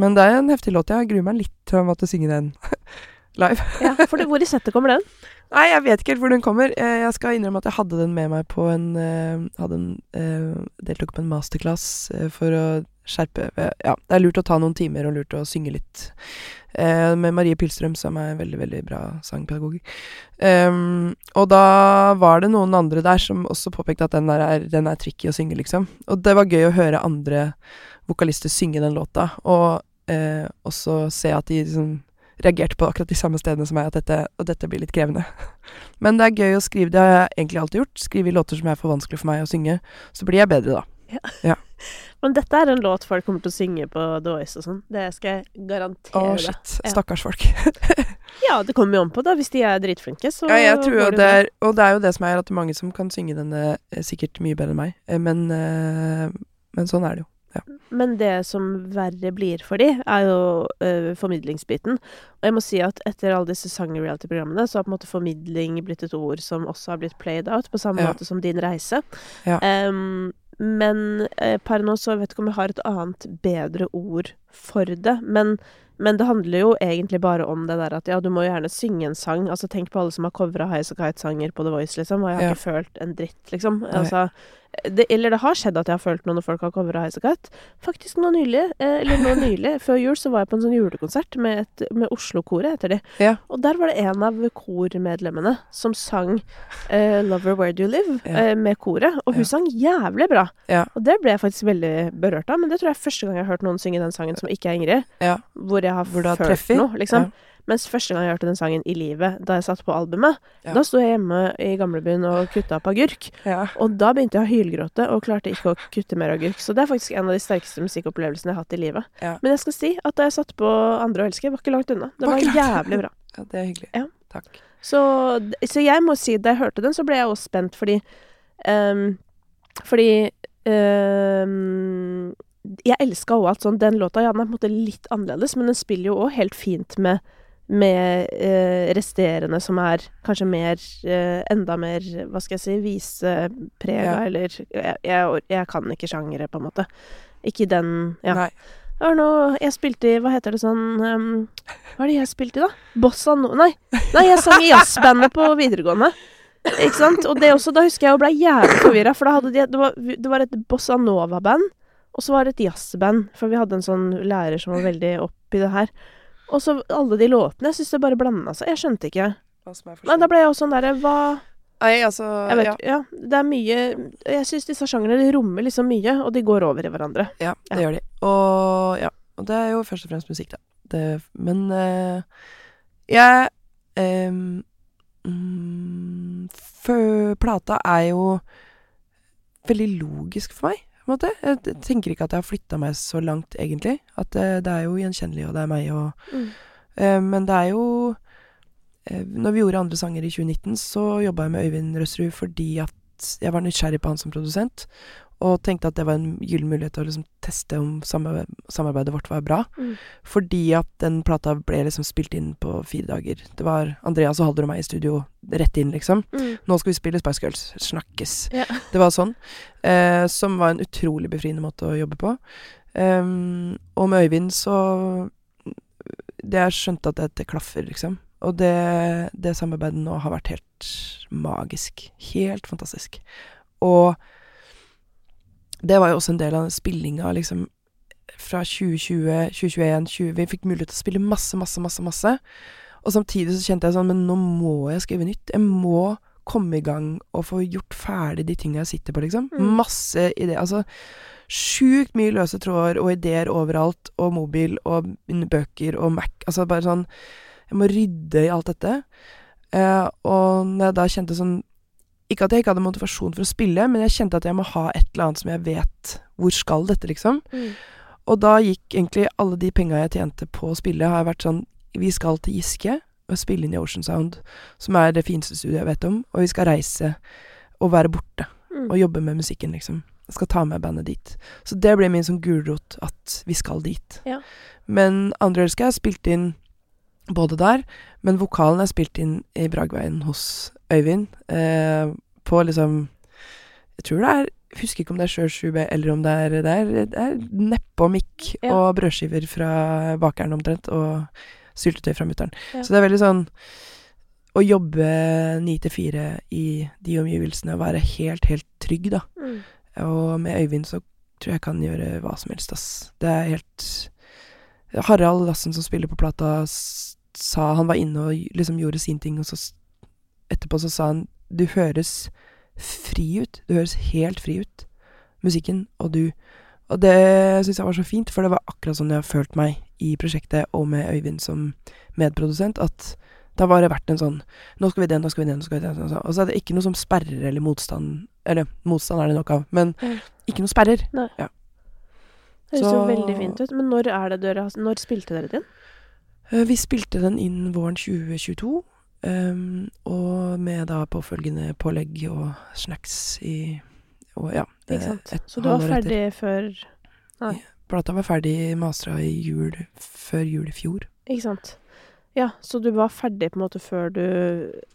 Men det er en heftig låt. Jeg gruer meg litt til å måtte synge den live. Ja, for det, hvor i settet kommer den? Nei, jeg vet ikke helt hvor den kommer. Eh, Jeg skal innrømme at jeg hadde den med meg på en eh, Hadde en eh, Deltok på en masterclass for å skjerpe eh, Ja, det er lurt å ta noen timer og lurt å synge litt. Eh, med Marie Pilstrøm, som er en veldig, veldig bra sangpedagog. Um, og da var det noen andre der som også påpekte at den, der er, den er tricky å synge, liksom. Og det var gøy å høre andre vokalister synge den låta, og eh, også se at de liksom reagerte på akkurat de samme stedene som meg, at dette, og dette blir litt krevende. Men det er gøy å skrive, det har jeg egentlig alltid gjort. Skrive låter som er for vanskelig for meg å synge. Så blir jeg bedre, da. Men dette er en låt folk kommer til å synge på The Voice og sånn. Det skal jeg garantere Å, shit. Ja. Stakkars folk. Ja, det kommer jo an på, da. Hvis de er dritflinke, så Ja, jeg tror jo det er Og det er jo det som er at mange som kan synge denne eh, sikkert mye bedre enn meg. Eh, Men, eh, men sånn er det jo. Men det som verre blir for de, er jo øh, formidlingsbiten. Og jeg må si at etter alle disse sang-reality-programmene, så har på en måte formidling blitt et ord som også har blitt played out, på samme Ja. måte som Din reise. Ja. Em, men eh, per nå så vet ikke om jeg har et annet bedre ord for det. Men, men det handler jo egentlig bare om det der at ja, du må jo gjerne synge en sang. Altså tenk på alle som har covra Highas og Kite-sanger på The Voice, liksom. Og jeg har Ja. ikke følt en dritt, liksom. Nei. Det, Eller det har skjedd at jeg har følt noe når folk har covra Highasakite. Faktisk nå nylig, eh, eller nå nylig, før jul, så var jeg på en sånn julekonsert med, et- med Oslo-koret, heter de. Ja. Og der var det en av kormedlemmene som sang eh, 'Lover Where Do You Live' Ja. eh, med koret. Og hun Ja. sang jævlig bra. Ja. Og det ble jeg faktisk veldig berørt av. Men det tror jeg er første gang jeg har hørt noen synge den sangen som ikke er Ingrid. Ja. Hvor jeg har Hvor følt treffet. noe, liksom. Ja. Mens første gang jeg hørte den sangen i livet, da jeg satt på albumet, Ja. da sto jeg hjemme i gamlebyen og kutta opp agurk. Ja. Og da begynte jeg å hylgråte og klarte ikke å kutte mer agurk. Så det er faktisk en av de sterkeste musikkopplevelsene jeg har hatt i livet. Ja. Men jeg skal si at da jeg satt på Andre å elske, var ikke langt unna. Det Var var jævlig bra. ja, det er hyggelig. Ja. Takk. Så, så jeg må si, da jeg hørte den, så ble jeg også spent, fordi um, Fordi um, Jeg elska òg at sånn Den låta, ja, den er på en måte litt annerledes, men den spiller jo òg helt fint med med eh, resterende som er kanskje mer eh, Enda mer, hva skal jeg si, viseprega, Ja. eller jeg, jeg, jeg kan ikke sjangere, på en måte. Ikke den Ja. Nei. Jeg, noe Jeg spilte i Hva heter det sånn um, Hva er det jeg spilte i, da? Bossa no... Nei. Nei, jeg sang i jazzbandet på videregående. Ikke sant? Og det også, da husker jeg jeg blei jævlig forvirra, for da hadde de Det var, det var et bossa nova-band, og så var det et jazzband, for vi hadde en sånn lærer som var veldig opp i det her. Og så alle de låtene. Jeg syns det bare blanda seg. Jeg skjønte ikke. Men da ble jeg også sånn derre Hva Nei, altså vet ja. ja. Det er mye Jeg syns disse sjangrene rommer liksom mye, og de går over i hverandre. Ja, det Ja. gjør de. Og ja, og det er jo først og fremst musikk, da. Det, men uh, jeg mm, Plata er jo veldig logisk for meg, på en måte. Jeg tenker ikke at jeg har flytta meg så langt, egentlig. At det, det er jo gjenkjennelig, og det er meg, og Mm. eh, Men det er jo eh, Når vi gjorde andre sanger i 2019, så jobba jeg med Øyvind Røsrud fordi at jeg var nysgjerrig på han som produsent, og tenkte at det var en gyllen mulighet til å liksom teste om samarbeidet vårt var bra. Mm. Fordi at den plata ble liksom spilt inn på fire dager. Det var Andreas og Halder og meg i studio rett inn, liksom. Mm. Nå skal vi spille Spice Girls. Snakkes. Ja. Det var sånn. Eh, som var en utrolig befriende måte å jobbe på. Um, og med Øyvind så Det jeg skjønte at dette klaffer, liksom. Og det, det samarbeidet nå har vært helt magisk. Helt fantastisk. Og det var jo også en del av spillinga, liksom. Fra 2020, 2021, 20 Vi fikk mulighet til å spille masse, masse, masse, masse. Og samtidig så kjente jeg sånn Men nå må jeg skrive nytt. Jeg må komme i gang og få gjort ferdig de tinga jeg sitter på, liksom. Mm. Masse ideer. Altså sjukt mye løse tråder og ideer overalt, og mobil og bøker og Mac. Altså bare sånn Jeg må rydde i alt dette. Eh, og når jeg da kjente sånn Ikke at jeg ikke hadde motivasjon for å spille, men jeg kjente at jeg må ha et eller annet som jeg vet Hvor skal dette, liksom? Mm. Og da gikk egentlig alle de penga jeg tjente på å spille, har vært sånn Vi skal til Giske og spille inn i Ocean Sound, som er det fineste studioet jeg vet om, og vi skal reise og være borte Mm. og jobbe med musikken, liksom. Jeg skal ta med bandet dit. Så det ble min sånn gulrot at vi skal dit. Ja. Men Andre Elsker jeg spilt inn både der, men vokalen er spilt inn i Bragveien hos Øyvind. Eh, på liksom Jeg tror det er Husker ikke om det er Sjøl 7B, eller om det er Det er, det er neppe mikk Ja. og brødskiver fra bakeren omtrent, og syltetøy fra mutter'n. Ja. Så det er veldig sånn å jobbe ni til fire i de omgivelsene og være helt, helt trygg, da. Mm. Og med Øyvind så tror jeg kan gjøre hva som helst, ass. Det er helt Harald Lassen som spiller på plata, sa Han var inne og liksom gjorde sin ting, og så etterpå så sa han Du høres fri ut. Du høres helt fri ut. Musikken og du. Og det syns jeg var så fint, for det var akkurat sånn jeg har følt meg i prosjektet, og med Øyvind som medprodusent, at da var det vært en sånn Nå skal vi det, nå skal vi det, nå skal vi det. sånn. Og så er det ikke noe som sperrer eller motstand Eller motstand er det nok av, men Ja. ikke noe sperrer. Det høres jo Så- veldig fint ut. Men når er det dere Når spilte dere den? Eh, Vi spilte den inn våren 2022, Um, og med da påfølgende pålegg og snacks i Og ja. Ikke eh, sant? et Så du var ferdig etter. før Plata var ferdig mastra i jul før jul i fjor. Ikke sant. Ja, så du var ferdig på en måte før du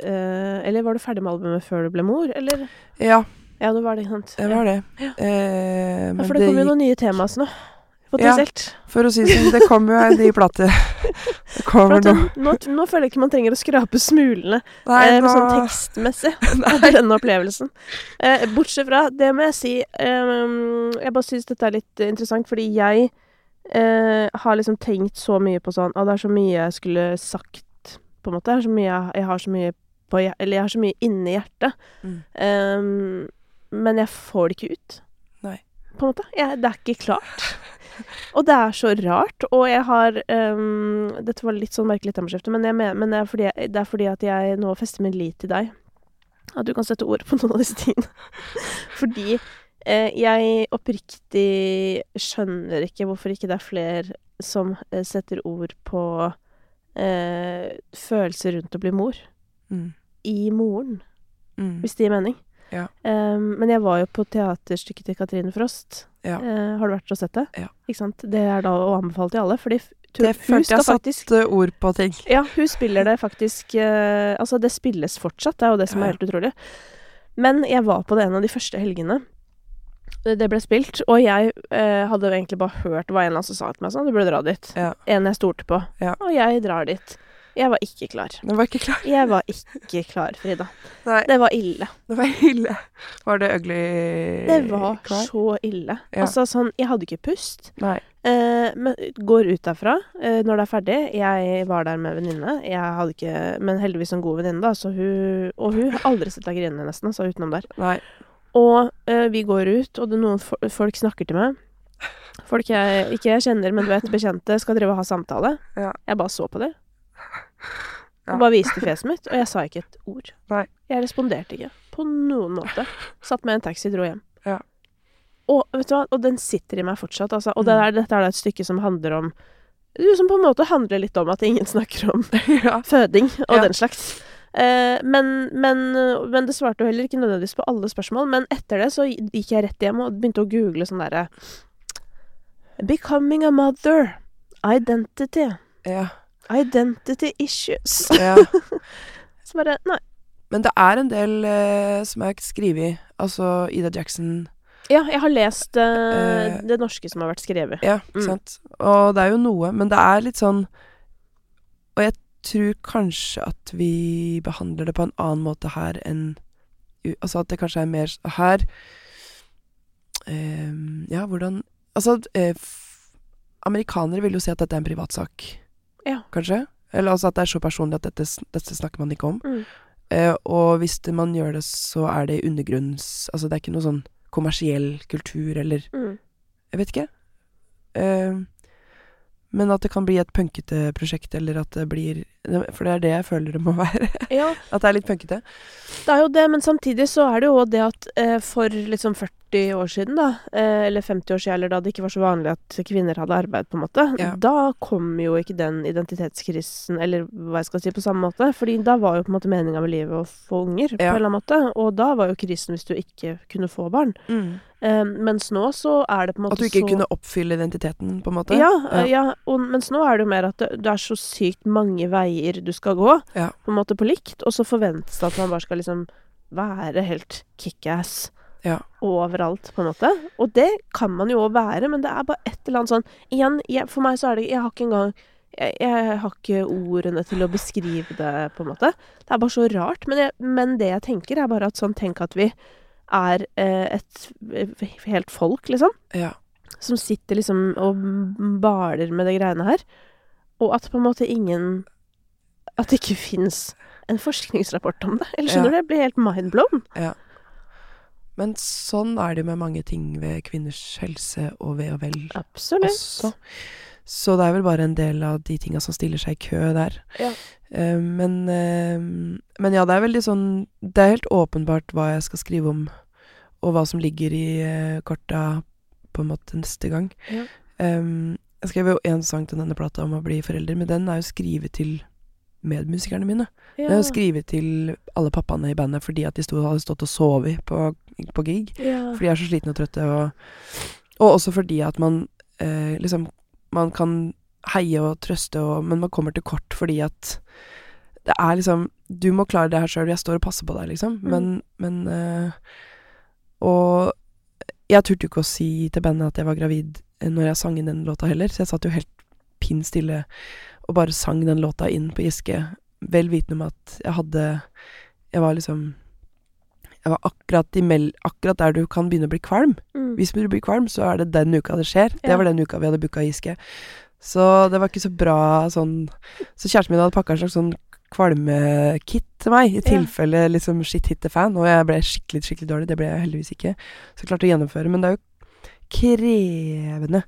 eh, Eller var du ferdig med albumet før du ble mor, eller? Ja, Ja, det var det, ikke sant. det var det. Ja. Eh, Ja, for det kommer jo noen nye temas nå. Potensielt. For å si det sånn, det kommer jo en ny plate. Det kommer nå. nå, nå føler jeg ikke man trenger å skrape smulene Nei, eh, nå sånn tekstmessig etter denne opplevelsen. Eh, bortsett fra, det må jeg si eh, Jeg bare syns dette er litt interessant, fordi jeg eh, har liksom tenkt så mye på sånn Å, det er så mye jeg skulle sagt, på en måte. Jeg har så mye, jeg har så mye på Eller jeg har så mye inni hjertet. Mm. Eh, men jeg får det ikke ut. Nei. På en måte. Jeg, det er ikke klart. Og det er så rart. Og jeg har um, Dette var litt sånn merkelig temaskifte, men, jeg men det, er fordi, det er fordi at jeg nå fester min lit til deg. At du kan sette ord på noen av disse tingene. fordi eh, jeg oppriktig skjønner ikke hvorfor ikke det er flere som eh, setter ord på eh, følelser rundt å bli mor. Mm. I moren, Mm. hvis det gir mening. Ja. Um, men jeg var jo på teaterstykket til Katrine Frost. Ja. Uh, har du vært og sett det? Ja. Ikke sant? Det er da å anbefale til alle, fordi Det følte jeg satt faktisk eh, ord på ting. Ja, hun spiller det faktisk uh, Altså, det spilles fortsatt, det er jo det som er helt utrolig. Men jeg var på det en av de første helgene. Det det ble spilt, og jeg eh, hadde egentlig bare hørt hva en eller annen som sa til meg sånn, du burde dra dit. Ja. En jeg stolte på. Ja. Og jeg drar dit. Jeg var ikke klar. Du var ikke klar. Jeg var ikke klar, Frida. Nei, Det var ille. det var ille. Var det ugly Det var klar? så ille. Ja. Altså sånn, jeg hadde ikke pust. Nei. Eh, men går ut derfra eh, når det er ferdig. Jeg var der med venninne. Jeg hadde ikke Men heldigvis en god venninne, da, så hun Og hun har aldri sett deg grine, nesten, altså, utenom der. Nei. Og eh, vi går ut, og det er noen fo folk snakker til meg. Folk jeg ikke jeg kjenner, men du vet, bekjente, skal drive og ha samtale. Ja. Jeg bare så på det. Ja. Og bare viste fjeset mitt, og jeg sa ikke et ord. Nei. Jeg responderte ikke på noen måte. Satt med en taxi, dro hjem. Ja. Og vet du hva, og den sitter i meg fortsatt, altså. Og det Mm. er, dette er da et stykke som handler om Som på en måte handler litt om at ingen snakker om ja. føding og den slags. Eh, men, men, men det svarte jo heller ikke nødvendigvis på alle spørsmål. Men etter det så gikk jeg rett hjem og begynte å google sånn derre Becoming a mother. Identity. ja. Identity issues. ja. Så bare Nei. Men det er en del eh, som er skrevet Altså Ida Jackson Ja, jeg har lest eh, Eh, det norske som har vært skrevet. Ja, ikke Mm. sant. Og det er jo noe, men det er litt sånn Og jeg tror kanskje at vi behandler det på en annen måte her enn Altså at det kanskje er mer Her eh, Ja, hvordan Altså, eh, amerikanere vil jo si at dette er en privatsak, Ja. kanskje? Eller altså at det er så personlig at dette, dette snakker man ikke om. Mm. Eh, og hvis det, man gjør det, så er det undergrunns... Altså det er ikke noe sånn kommersiell kultur eller Mm. Jeg vet ikke. Eh, men at det kan bli et punkete prosjekt, eller at det blir For det er det jeg føler det må være. Ja, at det er litt punkete. det er jo det, men samtidig så er det jo det at eh, for liksom 40 år siden, da, eh, eller 50 år siden, eller da det ikke var så vanlig at kvinner hadde arbeid, på en måte, Ja. da kom jo ikke den identitetskrisen, eller hva jeg skal si, på samme måte. Fordi da var jo på en måte meninga med livet å få unger, på en eller annen måte. Og da var jo krisen hvis du ikke kunne få barn. Eh, mens nå så er det på en måte så At du ikke så kunne oppfylle identiteten, på en måte. Ja, ja. ja. og, mens nå er det jo mer at det, det er så sykt mange veier du skal gå, Ja. på en måte på likt, og så forventes det at man bare skal liksom være helt kickass Ja. overalt, på en måte. Og det kan man jo òg være, men det er bare et eller annet sånn Igjen, jeg, for meg så er det Jeg har ikke engang jeg, jeg har ikke ordene til å beskrive det, på en måte. Det er bare så rart. Men, jeg, men det jeg tenker, er bare at sånn Tenk at vi er eh, et eh, helt folk, liksom Ja. som sitter liksom og baler med de greiene her. Og at på en måte ingen At det ikke fins en forskningsrapport om det. Eller skjønner Ja. du? Jeg blir helt mindblown. Men sånn er det jo med mange ting ved kvinners helse og ve og vel Absolutt. også. Så det er vel bare en del av de tinga som stiller seg i kø der. Ja. Uh, men, uh, men ja, det er veldig sånn Det er helt åpenbart hva jeg skal skrive om, og hva som ligger i uh, korta på en måte neste gang. Ja. Um, jeg skrev jo én sang til denne plata om å bli forelder, men den er jo skrevet til medmusikerne mine. Den er jo skrevet til alle pappaene i bandet fordi at de hadde stått og sovet på, på gig. Ja. Fordi de er så slitne og trøtte. Og, og også fordi at man eh, liksom Man kan heie og trøste, og, men man kommer til kort fordi at det er liksom Du må klare det her sjøl, jeg står og passer på deg, liksom. Mm. Men, men eh, Og jeg turte jo ikke å si til bandet at jeg var gravid eh, når jeg sang inn den låta heller, så jeg satt jo helt pinn stille og bare sang den låta inn på Giske, vel vitende om at jeg hadde Jeg var liksom akkurat, mel, akkurat der du kan begynne å bli kvalm. Mm. Hvis du blir kvalm, så er det den uka det skjer. Det var den uka vi hadde booka Giske. Så det var ikke så bra sånn Så kjæresten min hadde pakka en slags sånn kvalmekit til meg, i tilfelle liksom shit hit the fan. Og jeg ble skikkelig, skikkelig dårlig. Det ble jeg heldigvis ikke. Så jeg klarte å gjennomføre. Men det er jo krevende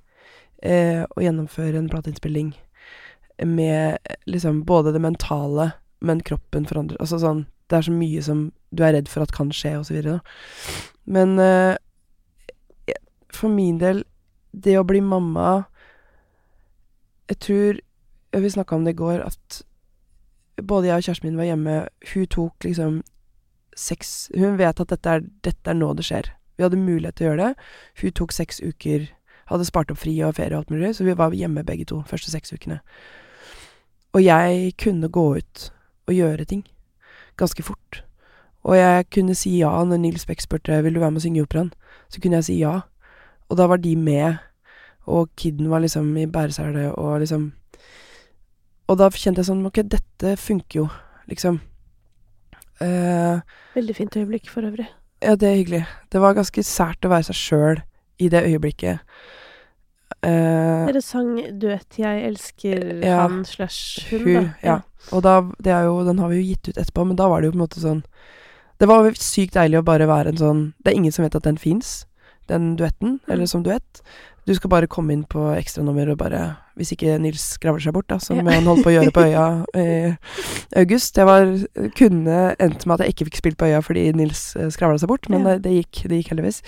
eh, å gjennomføre en plateinnspilling med liksom både det mentale, men kroppen forandrer Altså sånn Det er så mye som du er redd for at kan skje, videre. Men uh, for min del, det å bli mamma Jeg tror Vi snakka om det i går, at både jeg og kjæresten min var hjemme. Hun tok liksom seks Hun vet at dette er, dette er nå det skjer. Vi hadde mulighet til å gjøre det. Hun tok seks uker Hadde spart opp fri og ferie og alt mulig, så vi var hjemme begge to første seks ukene. Og jeg kunne gå ut og gjøre ting. Ganske fort. Og jeg kunne si ja når Nils Beck spurte vil du være med og synge i operaen. Så kunne jeg si ja. Og da var de med, og kiden var liksom i bæreselet og liksom Og da kjente jeg sånn Ok, dette funker jo, liksom. Uh, Veldig fint øyeblikk for øvrig. ja, det er hyggelig. Det var ganske sært å være seg sjøl i det øyeblikket. Uh, Dere sang duett 'Jeg elsker Ja. han slash hun', Hun, da. ja. og da, det er jo, den har vi jo gitt ut etterpå, men da var det jo på en måte sånn Det var sykt deilig å bare være en sånn Det er ingen som vet at den fins, den duetten, eller Mm. som duett. Du skal bare komme inn på ekstranummer og bare Hvis ikke Nils skravler seg bort, da, som Ja. han holdt på å gjøre på Øya i august. Jeg var kunne endt med at jeg ikke fikk spilt på Øya fordi Nils eh, skravla seg bort, men Ja. det, det gikk det gikk heldigvis.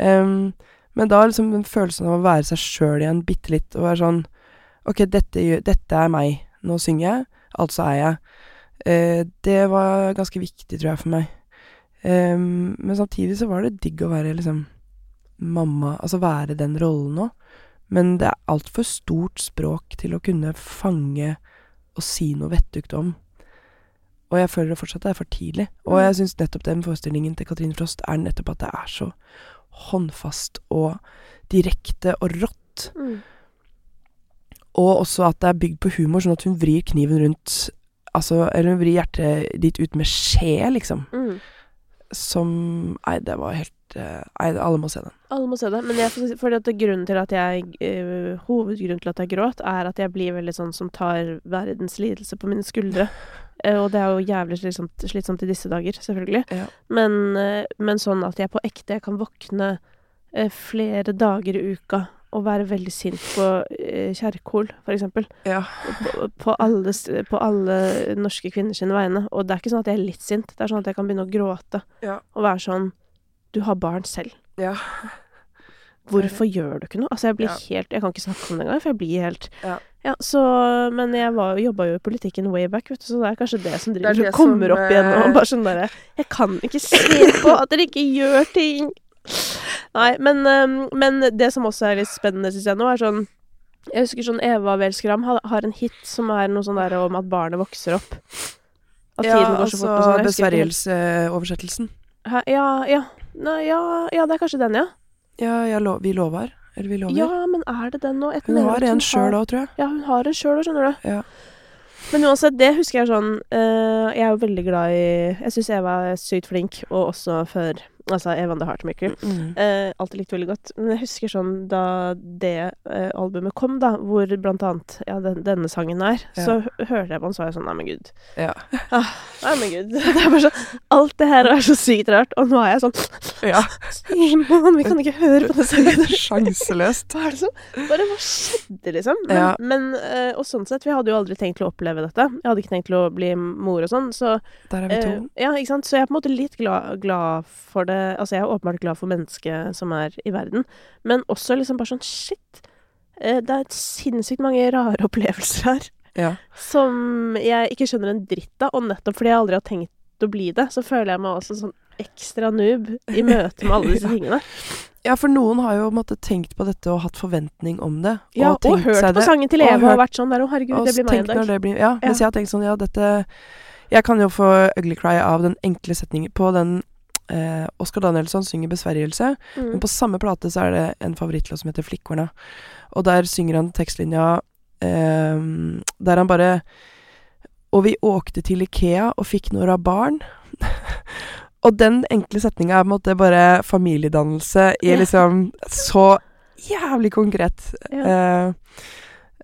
Um, men da liksom den følelsen av å være seg sjøl igjen bitte litt, og være sånn Ok, dette, dette er meg. Nå synger jeg, altså er jeg. Uh, det var ganske viktig, tror jeg, for meg. Em, men samtidig så var det digg å være liksom mamma, altså være den rollen òg. Men det er altfor stort språk til å kunne fange og si noe vettugt om. Og jeg føler det fortsatt er for tidlig. Og Mm. jeg syns nettopp den forestillingen til Katrine Frost er nettopp at det er så håndfast og direkte og rått. Mm. Og også at det er bygd på humor, sånn at hun vrir kniven rundt Altså, eller hun vrir hjertet ditt ut med skje, liksom. Mm. Som Nei, det var helt eh, Nei, alle må se den. Alle må se det. Men jeg, grunnen til at jeg uh, Hovedgrunnen til at jeg gråt, er at jeg blir veldig sånn som tar verdens lidelse på mine skuldre. Uh, og det er jo jævlig slitsomt, slitsomt i disse dager, selvfølgelig. Ja. Men, uh, men sånn at jeg på ekte kan våkne flere dager i uka og være veldig sint på eh, Kjerkol, for eksempel. Ja. På, på, alle, på alle norske kvinner sine vegne. Og det er ikke sånn at jeg er litt sint, det er sånn at jeg kan begynne å gråte. Ja. Og være sånn Du har barn selv. Ja. Hvorfor gjør du ikke noe? Altså, jeg blir helt Jeg kan ikke snakke om det engang, for jeg blir helt Ja. Så Men jeg var, jobba jo i politikken way back, vet du, så det er kanskje det som er driver det det kommer som, opp igjen og eh, bare sånn derre Jeg kan ikke se på at dere ikke gjør ting! Nei, men, men det som også er litt spennende, syns jeg nå, er sånn Jeg husker sånn Eva Welskram har, en hit som er noe sånn der om at barnet vokser opp. At ja, tiden går så fort Ja, sånn. ikke helt- Besvergelseoversettelsen. Ja, ja. Nei, ja, ja, det er kanskje den, ja. Ja, lo vi lover. Eller vi lover. Ja, men er det den nå? Hun har en sjøl òg, tror jeg. Ja, hun har en sjøl òg, skjønner du. Ja. Men uansett, det husker jeg sånn uh, Jeg er jo veldig glad i Jeg syns Eva er sykt flink, og også før Altså Evan the Heartmaker. Mm. Eh, alltid likt veldig godt. Men jeg husker sånn da det eh, albumet kom, da, hvor blant annet ja, den, denne sangen er, Ja. så hørte jeg på den, så var jeg sånn Nei, men gud. Ja. Nei, men gud. Det er bare sånn Alt det her er så sykt rart, og nå er jeg sånn ja. Simon, vi kan ikke høre på den sangen. Sjanseløst. Hva er det som Bare hva skjedde, liksom? Men, Ja. men eh, Og sånn sett, vi hadde jo aldri tenkt til å oppleve dette. Jeg hadde ikke tenkt til å bli mor og sånn, så Der er vi to. eh, Ja, ikke sant. Så jeg er på en måte litt glad, glad for det Altså, jeg er åpenbart glad for mennesket som er i verden, men også liksom bare sånn shit. eh, det er sinnssykt mange rare opplevelser her Ja. som jeg ikke skjønner en dritt av, og nettopp fordi jeg aldri har tenkt å bli det, så føler jeg meg også sånn ekstra noob i møte med alle disse tingene. ja, for noen har jo måte tenkt på dette og hatt forventning om det. Ja, og, hørt på det, sangen til Eva og hørt- vært sånn der, å herregud, Og det blir meg en dag. det blir, ja, mens jeg har tenkt sånn, ja, dette Jeg kan jo få ugly cry av den enkle setningen på den eh, Oskar Danielsson synger 'Besvergelse', Mm. men på samme plate så er det en favorittlåt som heter 'Flikkorna'. Og der synger han tekstlinja eh, der han bare Og vi åkte til Ikea og fikk noen barn. og den enkle setninga er på en måte bare familiedannelse i liksom så jævlig konkret. Ja. Eh,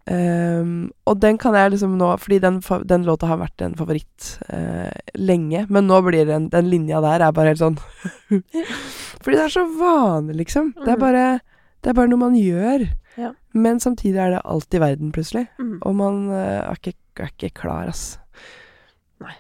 ehm, og den kan jeg liksom nå Fordi den, den låta har vært en favoritt uh, lenge, men nå blir den, den linja der er bare helt sånn Fordi det er så vanlig, liksom. Det er Mhm. bare Det er bare noe man gjør. Ja. Men samtidig er det alt i verden, plutselig. Mm. Og man uh, er, ikke, er ikke klar, ass. Nei.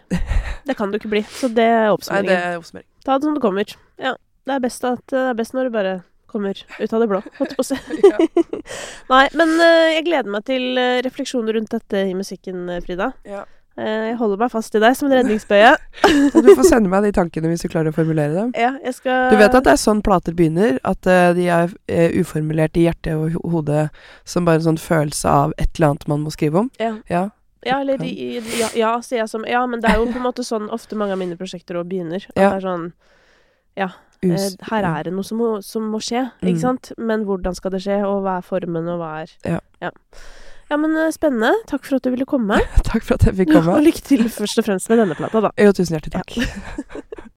Det kan du ikke bli. Så det er Nei, det er oppsummering. Ta det som det kommer. Ja. Det er best, at, det er best når du bare kommer ut av det blå, holdt på å si. Ja. Nei, men uh, jeg gleder meg til eh, refleksjoner rundt dette i musikken, eh, Frida. Ja. Uh, jeg holder meg fast i deg som en redningsbøye. Du får sende meg de tankene hvis du klarer å formulere dem. Ja, jeg skal Du vet at det er sånn plater begynner? At uh, de er eh, uformulert i hjertet og hodet som bare en sånn følelse av et eller annet man må skrive om? Ja. Ja. Ja, eller de, ja, ja, sier jeg som Ja, men det er jo på en måte sånn ofte mange av mine prosjekter òg begynner. At Ja. det er sånn eh, Us Her er det noe som må, som må skje, ikke Mm. sant? Men hvordan skal det skje, og hva er formen, og hva er Ja. Ja, ja men eh, spennende. Takk for at du ville komme. Takk for at jeg fikk komme. Og lykke til først og fremst med denne plata, da. Jo, tusen hjertelig takk.